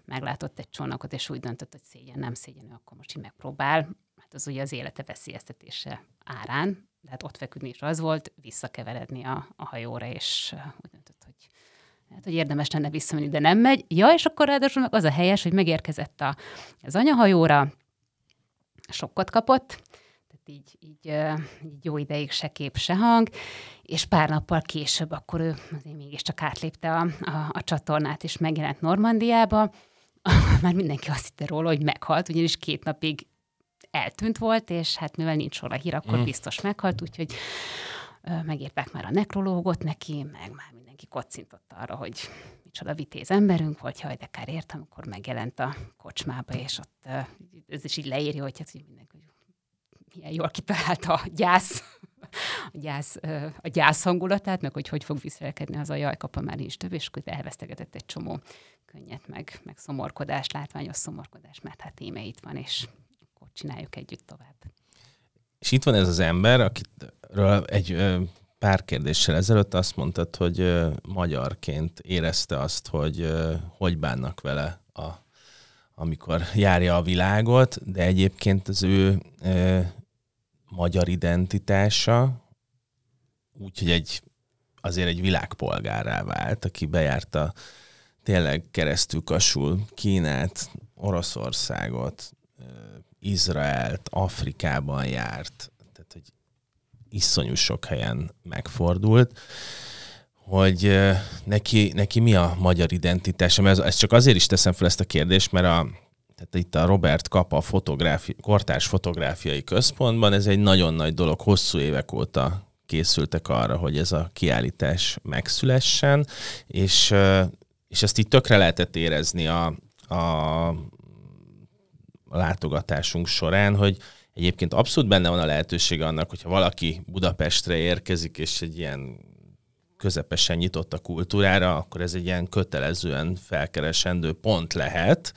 meglátott egy csónakot, és úgy döntött, hogy szégyen, nem szégyen, akkor most így megpróbál. Hát az ugye az élete veszélyeztetése árán, de hát ott feküdni is az volt, visszakeveredni a, a hajóra, és úgy döntött, hogy hát, hogy érdemes lenne visszamenni, de nem megy. Ja, és akkor ráadásul meg az a helyes, hogy megérkezett a, az anyahajóra, sokkot kapott, így, így, így jó ideig se kép, se hang, és pár nappal később akkor ő azért mégiscsak átlépte a, a, a csatornát, és megjelent Normandiába. Már mindenki azt hitte róla, hogy meghalt, ugyanis két napig eltűnt volt, és hát mivel nincs róla hír, akkor mm. biztos meghalt, úgyhogy megírták már a nekrológot neki, meg már mindenki kocintott arra, hogy micsoda vitéz emberünk volt, hogy de kár értem, amikor megjelent a kocsmába, és ott ez is így leírja, hogy hát mindenki, hogy milyen jól kitalálta a gyász, a gyász, a gyász hangulatát, meg hogy hogy fog viselkedni az a jaj, kapa már nincs több, és elvesztegetett egy csomó könnyet, meg, meg szomorkodás, látványos szomorkodás, mert hát íme itt van, és akkor csináljuk együtt tovább. És itt van ez az ember, akitről egy pár kérdéssel ezelőtt azt mondtad, hogy magyarként érezte azt, hogy hogy bánnak vele a amikor járja a világot, de egyébként az ő magyar identitása, úgyhogy egy azért egy világpolgárá vált, aki bejárta tényleg keresztül kasul Kínát, Oroszországot, Izraelt, Afrikában járt, tehát hogy iszonyú sok helyen megfordult, hogy neki, neki mi a magyar identitása. Ez, ez csak azért is teszem fel ezt a kérdést, mert a, tehát itt a Robert Kapa fotográfi, kortárs fotográfiai központban ez egy nagyon nagy dolog, hosszú évek óta készültek arra, hogy ez a kiállítás megszülessen, és, és ezt így tökre lehetett érezni a, a látogatásunk során, hogy egyébként abszolút benne van a lehetőség annak, hogyha valaki Budapestre érkezik, és egy ilyen közepesen nyitott a kultúrára, akkor ez egy ilyen kötelezően felkeresendő pont lehet,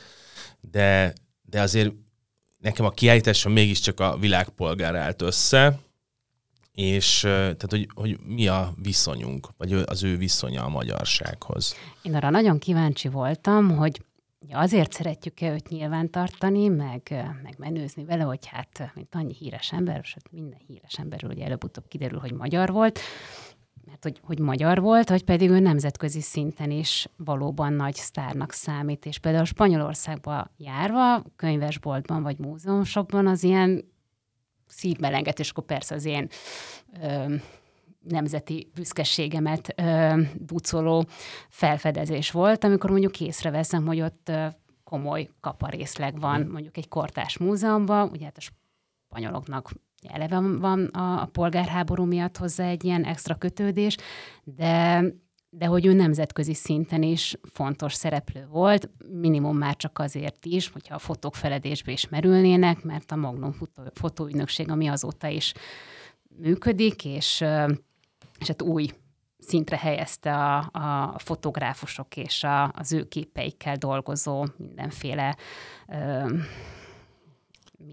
de, de azért nekem a kiállításon mégiscsak a világpolgár állt össze, és tehát, hogy, hogy mi a viszonyunk, vagy az ő viszonya a magyarsághoz. Én arra nagyon kíváncsi voltam, hogy azért szeretjük-e őt nyilvántartani, meg, meg menőzni vele, hogy hát, mint annyi híres ember, sőt minden híres emberről ugye előbb-utóbb kiderül, hogy magyar volt, mert hogy, hogy magyar volt, vagy pedig ő nemzetközi szinten is valóban nagy sztárnak számít, és például Spanyolországba járva, könyvesboltban vagy múzeumsokban az ilyen szívmelengetés, akkor persze az én ö, nemzeti büszkeségemet ö, bucoló felfedezés volt, amikor mondjuk észreveszem, hogy ott ö, komoly kaparészleg van mondjuk egy kortás múzeumban, ugye hát a spanyoloknak eleve van a, a polgárháború miatt hozzá egy ilyen extra kötődés, de de hogy ő nemzetközi szinten is fontos szereplő volt, minimum már csak azért is, hogyha a fotók feledésbe is merülnének, mert a Magnum fotó, fotóügynökség, ami azóta is működik, és, és hát új szintre helyezte a, a fotográfusok és a, az ő képeikkel dolgozó mindenféle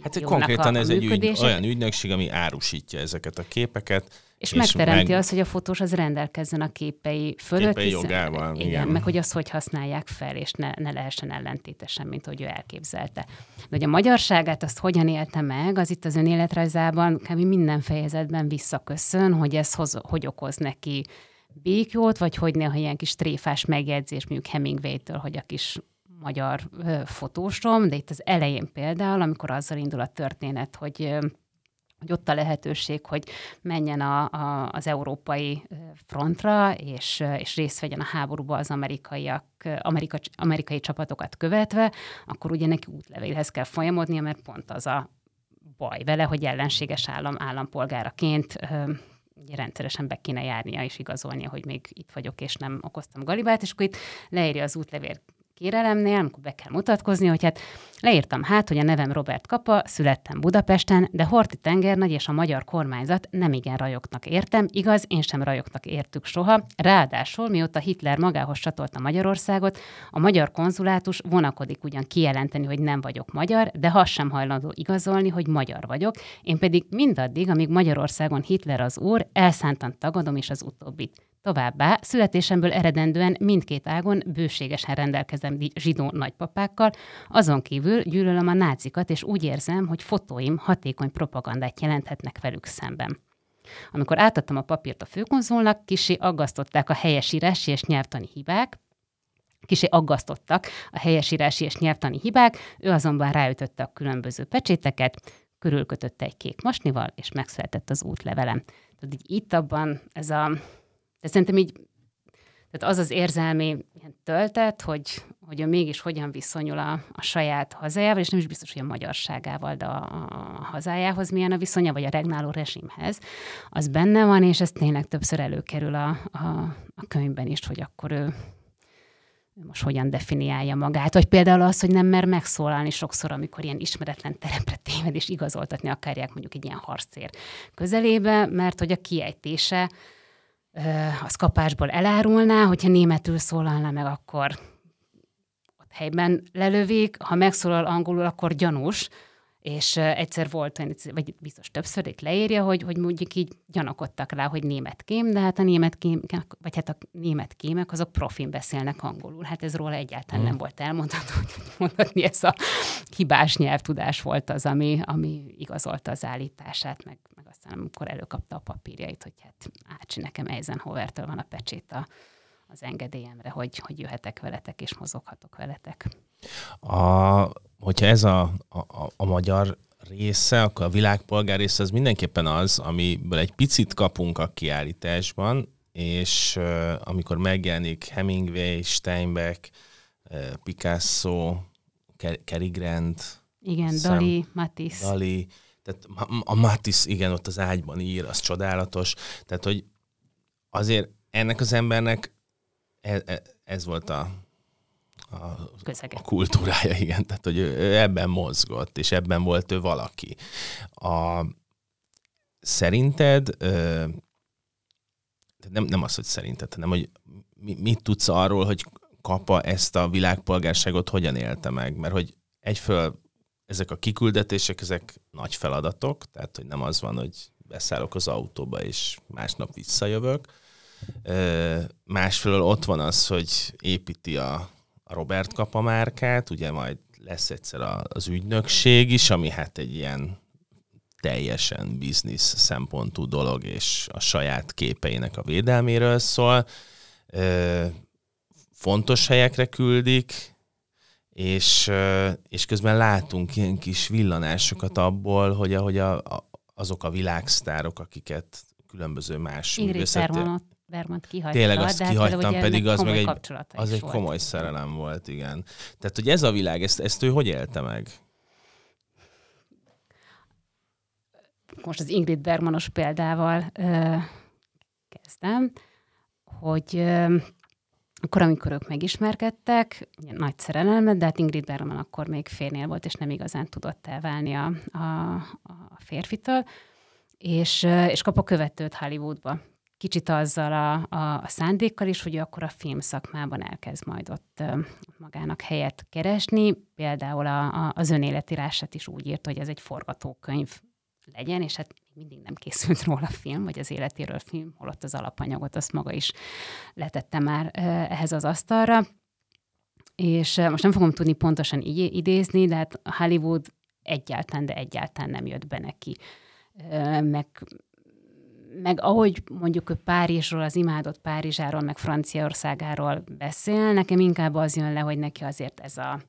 Hát konkrétan a, ez egy ügy, olyan ügynökség, ami árusítja ezeket a képeket. És, és megteremti meg... azt, hogy a fotós az rendelkezzen a képei fölött. Képei hiszen, jogával, igen, igen. Meg hogy azt hogy használják fel, és ne, ne lehessen ellentétesen, mint hogy ő elképzelte. De hogy a magyarságát azt hogyan élte meg, az itt az ön életrajzában kb. minden fejezetben visszaköszön, hogy ez hoz, hogy okoz neki békjót, vagy hogy néha ilyen kis tréfás megjegyzés, mondjuk Hemingway-től, hogy a kis magyar fotósom, de itt az elején például, amikor azzal indul a történet, hogy hogy ott a lehetőség, hogy menjen a, a, az európai frontra, és, és részt vegyen a háborúba az amerikaiak, amerika, amerikai csapatokat követve, akkor ugye neki útlevélhez kell folyamodnia, mert pont az a baj vele, hogy ellenséges állam állampolgáraként ugye rendszeresen be kéne járnia és igazolnia, hogy még itt vagyok, és nem okoztam galibát, és akkor itt leírja az útlevél kérelemnél, amikor be kell mutatkozni, hogy hát leírtam hát, hogy a nevem Robert Kapa, születtem Budapesten, de Horti tengernagy és a magyar kormányzat nem igen rajognak értem, igaz, én sem rajognak értük soha, ráadásul mióta Hitler magához csatolta Magyarországot, a magyar konzulátus vonakodik ugyan kijelenteni, hogy nem vagyok magyar, de ha sem hajlandó igazolni, hogy magyar vagyok, én pedig mindaddig, amíg Magyarországon Hitler az úr, elszántan tagadom is az utóbbit. Továbbá születésemből eredendően mindkét ágon bőségesen rendelkezem zsidó nagypapákkal, azon kívül gyűlölöm a nácikat, és úgy érzem, hogy fotóim hatékony propagandát jelenthetnek velük szemben. Amikor átadtam a papírt a főkonzulnak, kisi aggasztották a helyesírási és nyelvtani hibák, kisi aggasztottak a helyesírási és nyelvtani hibák, ő azonban ráütötte a különböző pecséteket, körülkötötte egy kék masnival, és megszületett az útlevelem. Tehát így itt abban ez a de szerintem így, tehát az az érzelmi töltet, hogy, hogy ő mégis hogyan viszonyul a, a saját hazájával, és nem is biztos, hogy a magyarságával, de a, a hazájához milyen a viszonya, vagy a regnáló rezsimhez, az benne van, és ez tényleg többször előkerül a, a, a könyvben is, hogy akkor ő, most hogyan definiálja magát. Vagy például az, hogy nem mer megszólalni sokszor, amikor ilyen ismeretlen terepre téved, és igazoltatni akarják mondjuk egy ilyen harcér közelébe, mert hogy a kiejtése az kapásból elárulná, hogyha németül szólalna meg, akkor ott helyben lelövik, ha megszólal angolul, akkor gyanús, és egyszer volt, vagy biztos többször itt leírja, hogy, hogy mondjuk így gyanakodtak rá, hogy német kém, de hát a német kém, vagy hát a német kémek, azok profin beszélnek angolul. Hát ez róla egyáltalán hmm. nem volt elmondható, hogy mondhatni ez a hibás nyelvtudás volt az, ami, ami igazolta az állítását, meg, meg aztán amikor előkapta a papírjait, hogy hát Ácsi, nekem Eisenhower-től van a pecsét a, az engedélyemre, hogy, hogy jöhetek veletek és mozoghatok veletek. A, hogyha ez a, a, a magyar része, akkor a világpolgár része az mindenképpen az, amiből egy picit kapunk a kiállításban, és uh, amikor megjelenik Hemingway, Steinbeck, uh, Picasso, Cary Grant, igen, Dali, Matisse. Dali, tehát a Matisse, igen, ott az ágyban ír, az csodálatos. Tehát, hogy azért ennek az embernek ez, e, ez volt a, a, a kultúrája, igen. Tehát, hogy ő ebben mozgott, és ebben volt ő valaki. A, szerinted, nem, nem az, hogy szerinted, hanem hogy mit tudsz arról, hogy Kapa ezt a világpolgárságot hogyan élte meg? Mert hogy egyföl ezek a kiküldetések, ezek nagy feladatok, tehát hogy nem az van, hogy beszállok az autóba, és másnap visszajövök. Másfelől ott van az, hogy építi a, Robert Kapa márkát, ugye majd lesz egyszer az ügynökség is, ami hát egy ilyen teljesen biznisz szempontú dolog, és a saját képeinek a védelméről szól. Fontos helyekre küldik, és, és közben látunk ilyen kis villanásokat abból, hogy ahogy a, a, azok a világsztárok, akiket különböző más Bermanot, Bermant kihagyta. Tényleg azt hát kihagytam, pedig az meg egy, az egy komoly volt. szerelem volt, igen. Tehát, hogy ez a világ, ezt, ezt ő hogy élte meg? Most az Ingrid Bermanos példával ö, kezdem, hogy ö, akkor, amikor ők megismerkedtek, nagy szerelelmet, de hát Ingrid Bergman akkor még férnél volt, és nem igazán tudott elválni a, a, a férfitől, és, és kap a követőt Hollywoodba. Kicsit azzal a, a, a szándékkal is, hogy akkor a film szakmában elkezd majd ott magának helyet keresni. Például a, a, az önéletírását is úgy írt, hogy ez egy forgatókönyv legyen, és hát mindig nem készült róla film, vagy az életéről film, holott az alapanyagot azt maga is letette már ehhez az asztalra. És most nem fogom tudni pontosan így idézni, de hát Hollywood egyáltalán, de egyáltalán nem jött be neki. Meg, meg ahogy mondjuk ő Párizsról, az imádott Párizsáról, meg Franciaországáról beszél, nekem inkább az jön le, hogy neki azért ez a,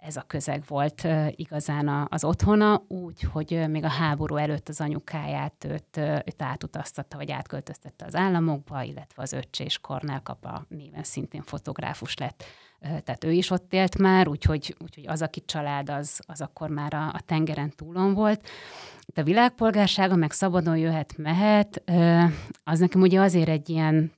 ez a közeg volt igazán az otthona, úgy, hogy még a háború előtt az anyukáját őt, őt átutaztatta, vagy átköltöztette az államokba, illetve az öccse és Kornel Kapa néven szintén fotográfus lett. Tehát ő is ott élt már, úgyhogy, úgyhogy az, aki család, az, az akkor már a, a tengeren túlon volt. Itt a világpolgársága meg szabadon jöhet, mehet, az nekem ugye azért egy ilyen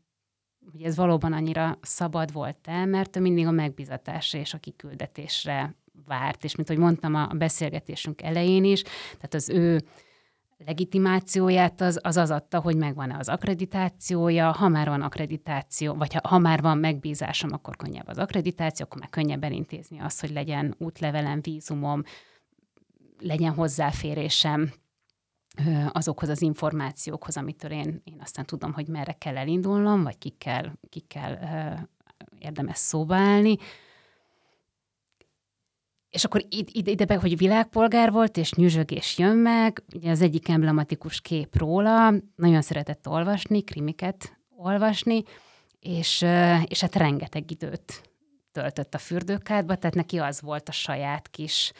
hogy ez valóban annyira szabad volt el, mert ő mindig a megbizatásra és a kiküldetésre várt, és mint hogy mondtam a beszélgetésünk elején is, tehát az ő legitimációját az, az az adta, hogy megvan-e az akkreditációja, ha már van akkreditáció, vagy ha, ha már van megbízásom, akkor könnyebb az akkreditáció, akkor már könnyebb elintézni azt, hogy legyen útlevelem, vízumom, legyen hozzáférésem azokhoz az információkhoz, amitől én, én aztán tudom, hogy merre kell elindulnom, vagy kikkel, kikkel érdemes szóba állni. És akkor ide, ide be, hogy világpolgár volt, és nyüzsögés jön meg, ugye az egyik emblematikus kép róla, nagyon szeretett olvasni, krimiket olvasni, és, és hát rengeteg időt töltött a fürdőkádba, tehát neki az volt a saját kis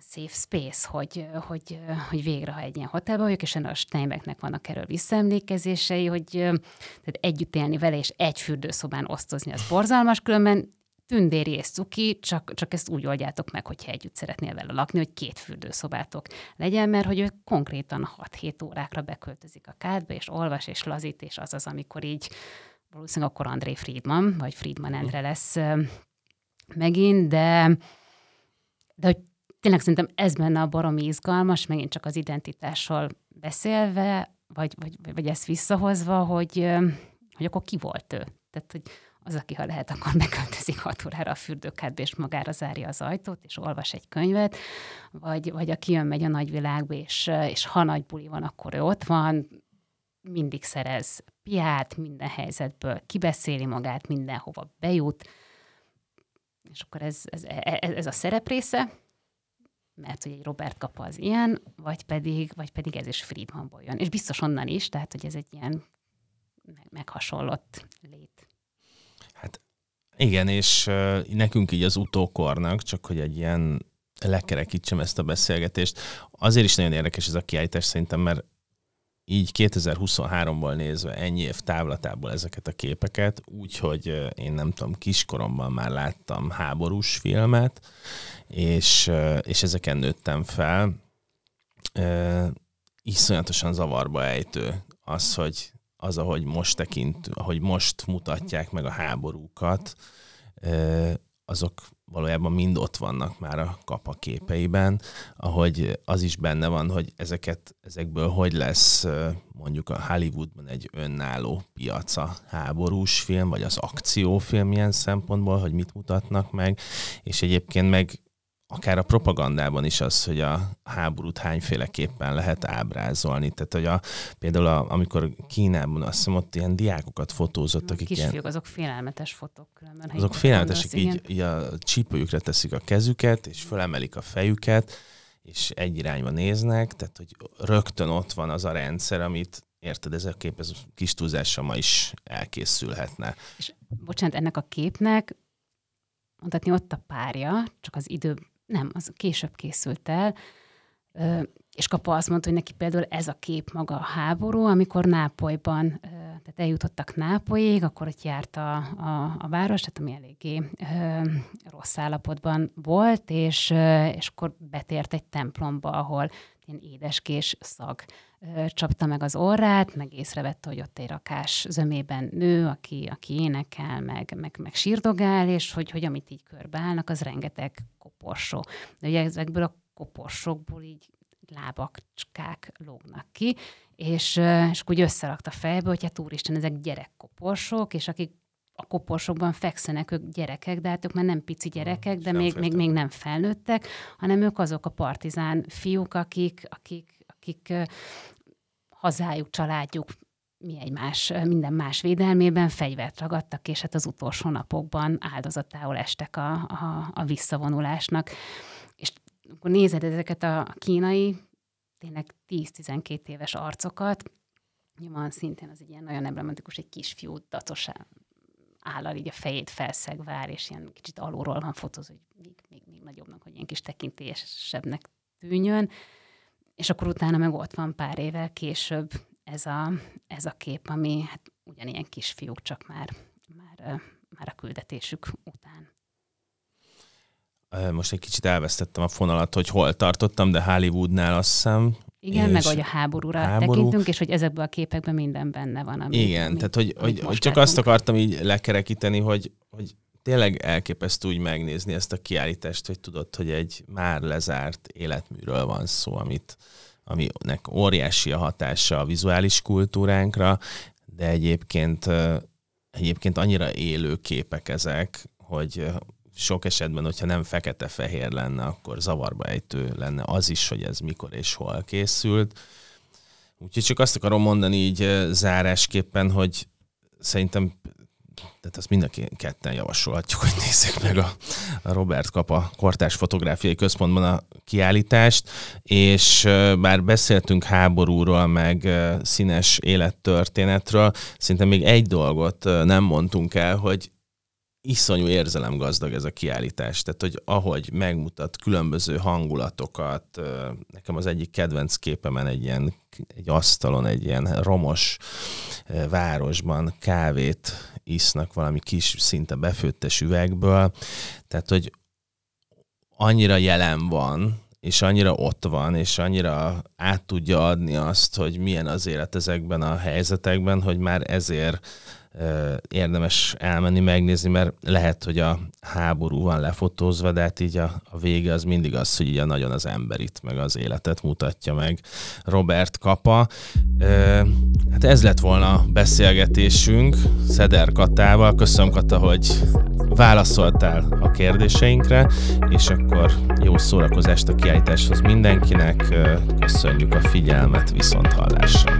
safe space, hogy, hogy, hogy végre, ha egy ilyen hotelben vagyok, és a Steinbecknek vannak erről visszaemlékezései, hogy tehát együtt élni vele, és egy fürdőszobán osztozni, az borzalmas, különben tündéri és cuki, csak, csak ezt úgy oldjátok meg, hogyha együtt szeretnél vele lakni, hogy két fürdőszobátok legyen, mert hogy ő konkrétan 6-7 órákra beköltözik a kádba, és olvas, és lazít, és az az, amikor így valószínűleg akkor André Friedman, vagy Friedman Endre lesz megint, de de hogy tényleg szerintem ez benne a baromi izgalmas, megint csak az identitásról beszélve, vagy, vagy, vagy ezt visszahozva, hogy, hogy akkor ki volt ő. Tehát, hogy az, aki ha lehet, akkor beköltözik hat órára a fürdőkádba, és magára zárja az ajtót, és olvas egy könyvet, vagy, vagy aki jön, megy a nagyvilágba, és, és ha nagy buli van, akkor ő ott van, mindig szerez piát, minden helyzetből kibeszéli magát, mindenhova bejut, és akkor ez, ez, ez, ez a szerep része, mert hogy egy Robert kapa az ilyen, vagy pedig, vagy pedig ez is Friedmanból jön. És biztos onnan is, tehát hogy ez egy ilyen meghasonlott lét. Hát igen, és uh, nekünk így az utókornak, csak hogy egy ilyen lekerekítsem ezt a beszélgetést, azért is nagyon érdekes ez a kiállítás szerintem, mert így 2023-ból nézve ennyi év távlatából ezeket a képeket, úgyhogy én nem tudom, kiskoromban már láttam háborús filmet, és, és ezeken nőttem fel. Iszonyatosan zavarba ejtő az, hogy az, ahogy most tekint, ahogy most mutatják meg a háborúkat, azok valójában mind ott vannak már a kapa képeiben, ahogy az is benne van, hogy ezeket, ezekből hogy lesz mondjuk a Hollywoodban egy önálló piaca háborús film, vagy az akciófilm ilyen szempontból, hogy mit mutatnak meg, és egyébként meg akár a propagandában is az, hogy a háborút hányféleképpen lehet ábrázolni. Tehát, hogy a, például a, amikor Kínában azt hiszem, ott ilyen diákokat fotózott, akik Kisfiúk, ilyen, azok félelmetes fotók különben. azok félelmetesek, így, így a csípőjükre teszik a kezüket, és fölemelik a fejüket, és egy irányba néznek, tehát hogy rögtön ott van az a rendszer, amit érted, ez a kép, ez kis túlzással ma is elkészülhetne. És bocsánat, ennek a képnek mondhatni ott a párja, csak az idő nem, az később készült el, és Kapa azt mondta, hogy neki például ez a kép maga a háború, amikor Nápolyban, tehát eljutottak Nápolyig, akkor ott járt a, a, a város, tehát ami eléggé ö, rossz állapotban volt, és, és akkor betért egy templomba, ahol ilyen édeskés szag csapta meg az orrát, meg észrevette, hogy ott egy rakás zömében nő, aki, aki énekel, meg, meg, meg sírdogál, és hogy, hogy amit így körbeállnak, az rengeteg koporsó. De ugye ezekből a koporsokból így lábakcskák lógnak ki, és, és úgy összerakta fejbe, hogy hát úristen, ezek gyerekkoporsók, és akik a koporsokban fekszenek, ők gyerekek, de hát ők már nem pici gyerekek, de még, még, még nem felnőttek, hanem ők azok a partizán fiúk, akik, akik, akik hazájuk, családjuk, mi egymás, minden más védelmében fegyvert ragadtak, és hát az utolsó napokban áldozatául estek a, a, a visszavonulásnak. És akkor nézed ezeket a kínai, tényleg 10-12 éves arcokat, van szintén az egy ilyen nagyon emblematikus, egy kisfiú dacosá állal így a fejét felszegvár, és ilyen kicsit alulról van fotóz, hogy még, még, még nagyobbnak, hogy ilyen kis tekintélyesebbnek tűnjön. És akkor utána meg ott van pár évvel később ez a, ez a kép, ami hát ugyanilyen kisfiúk, csak már, már, már a küldetésük után. Most egy kicsit elvesztettem a fonalat, hogy hol tartottam, de Hollywoodnál azt hiszem. Igen, meg hogy a háborúra háború. tekintünk, és hogy ezekből a képekben minden benne van. Ami, Igen, ami, tehát hogy, hogy, hogy csak látunk. azt akartam így lekerekíteni, hogy, hogy tényleg elképesztő úgy megnézni ezt a kiállítást, hogy tudod, hogy egy már lezárt életműről van szó, amit, aminek óriási a hatása a vizuális kultúránkra, de egyébként, egyébként annyira élő képek ezek, hogy sok esetben, hogyha nem fekete-fehér lenne, akkor zavarba ejtő lenne az is, hogy ez mikor és hol készült. Úgyhogy csak azt akarom mondani így zárásképpen, hogy szerintem tehát azt mindenki ketten javasolhatjuk, hogy nézzék meg a, a Robert Kapa Kortás Fotográfiai Központban a kiállítást, és bár beszéltünk háborúról, meg színes élettörténetről, szerintem még egy dolgot nem mondtunk el, hogy iszonyú érzelemgazdag ez a kiállítás. Tehát, hogy ahogy megmutat különböző hangulatokat, nekem az egyik kedvenc képemen egy ilyen egy asztalon, egy ilyen romos városban kávét isznak valami kis, szinte befőttes üvegből. Tehát, hogy annyira jelen van, és annyira ott van, és annyira át tudja adni azt, hogy milyen az élet ezekben a helyzetekben, hogy már ezért érdemes elmenni, megnézni, mert lehet, hogy a háború van lefotózva, de hát így a, a vége az mindig az, hogy így a nagyon az emberit, meg az életet mutatja meg Robert Kapa. Hát ez lett volna a beszélgetésünk Szeder Katával. Köszönöm Kata, hogy válaszoltál a kérdéseinkre, és akkor jó szórakozást a kiállításhoz mindenkinek. Köszönjük a figyelmet, viszont hallásra!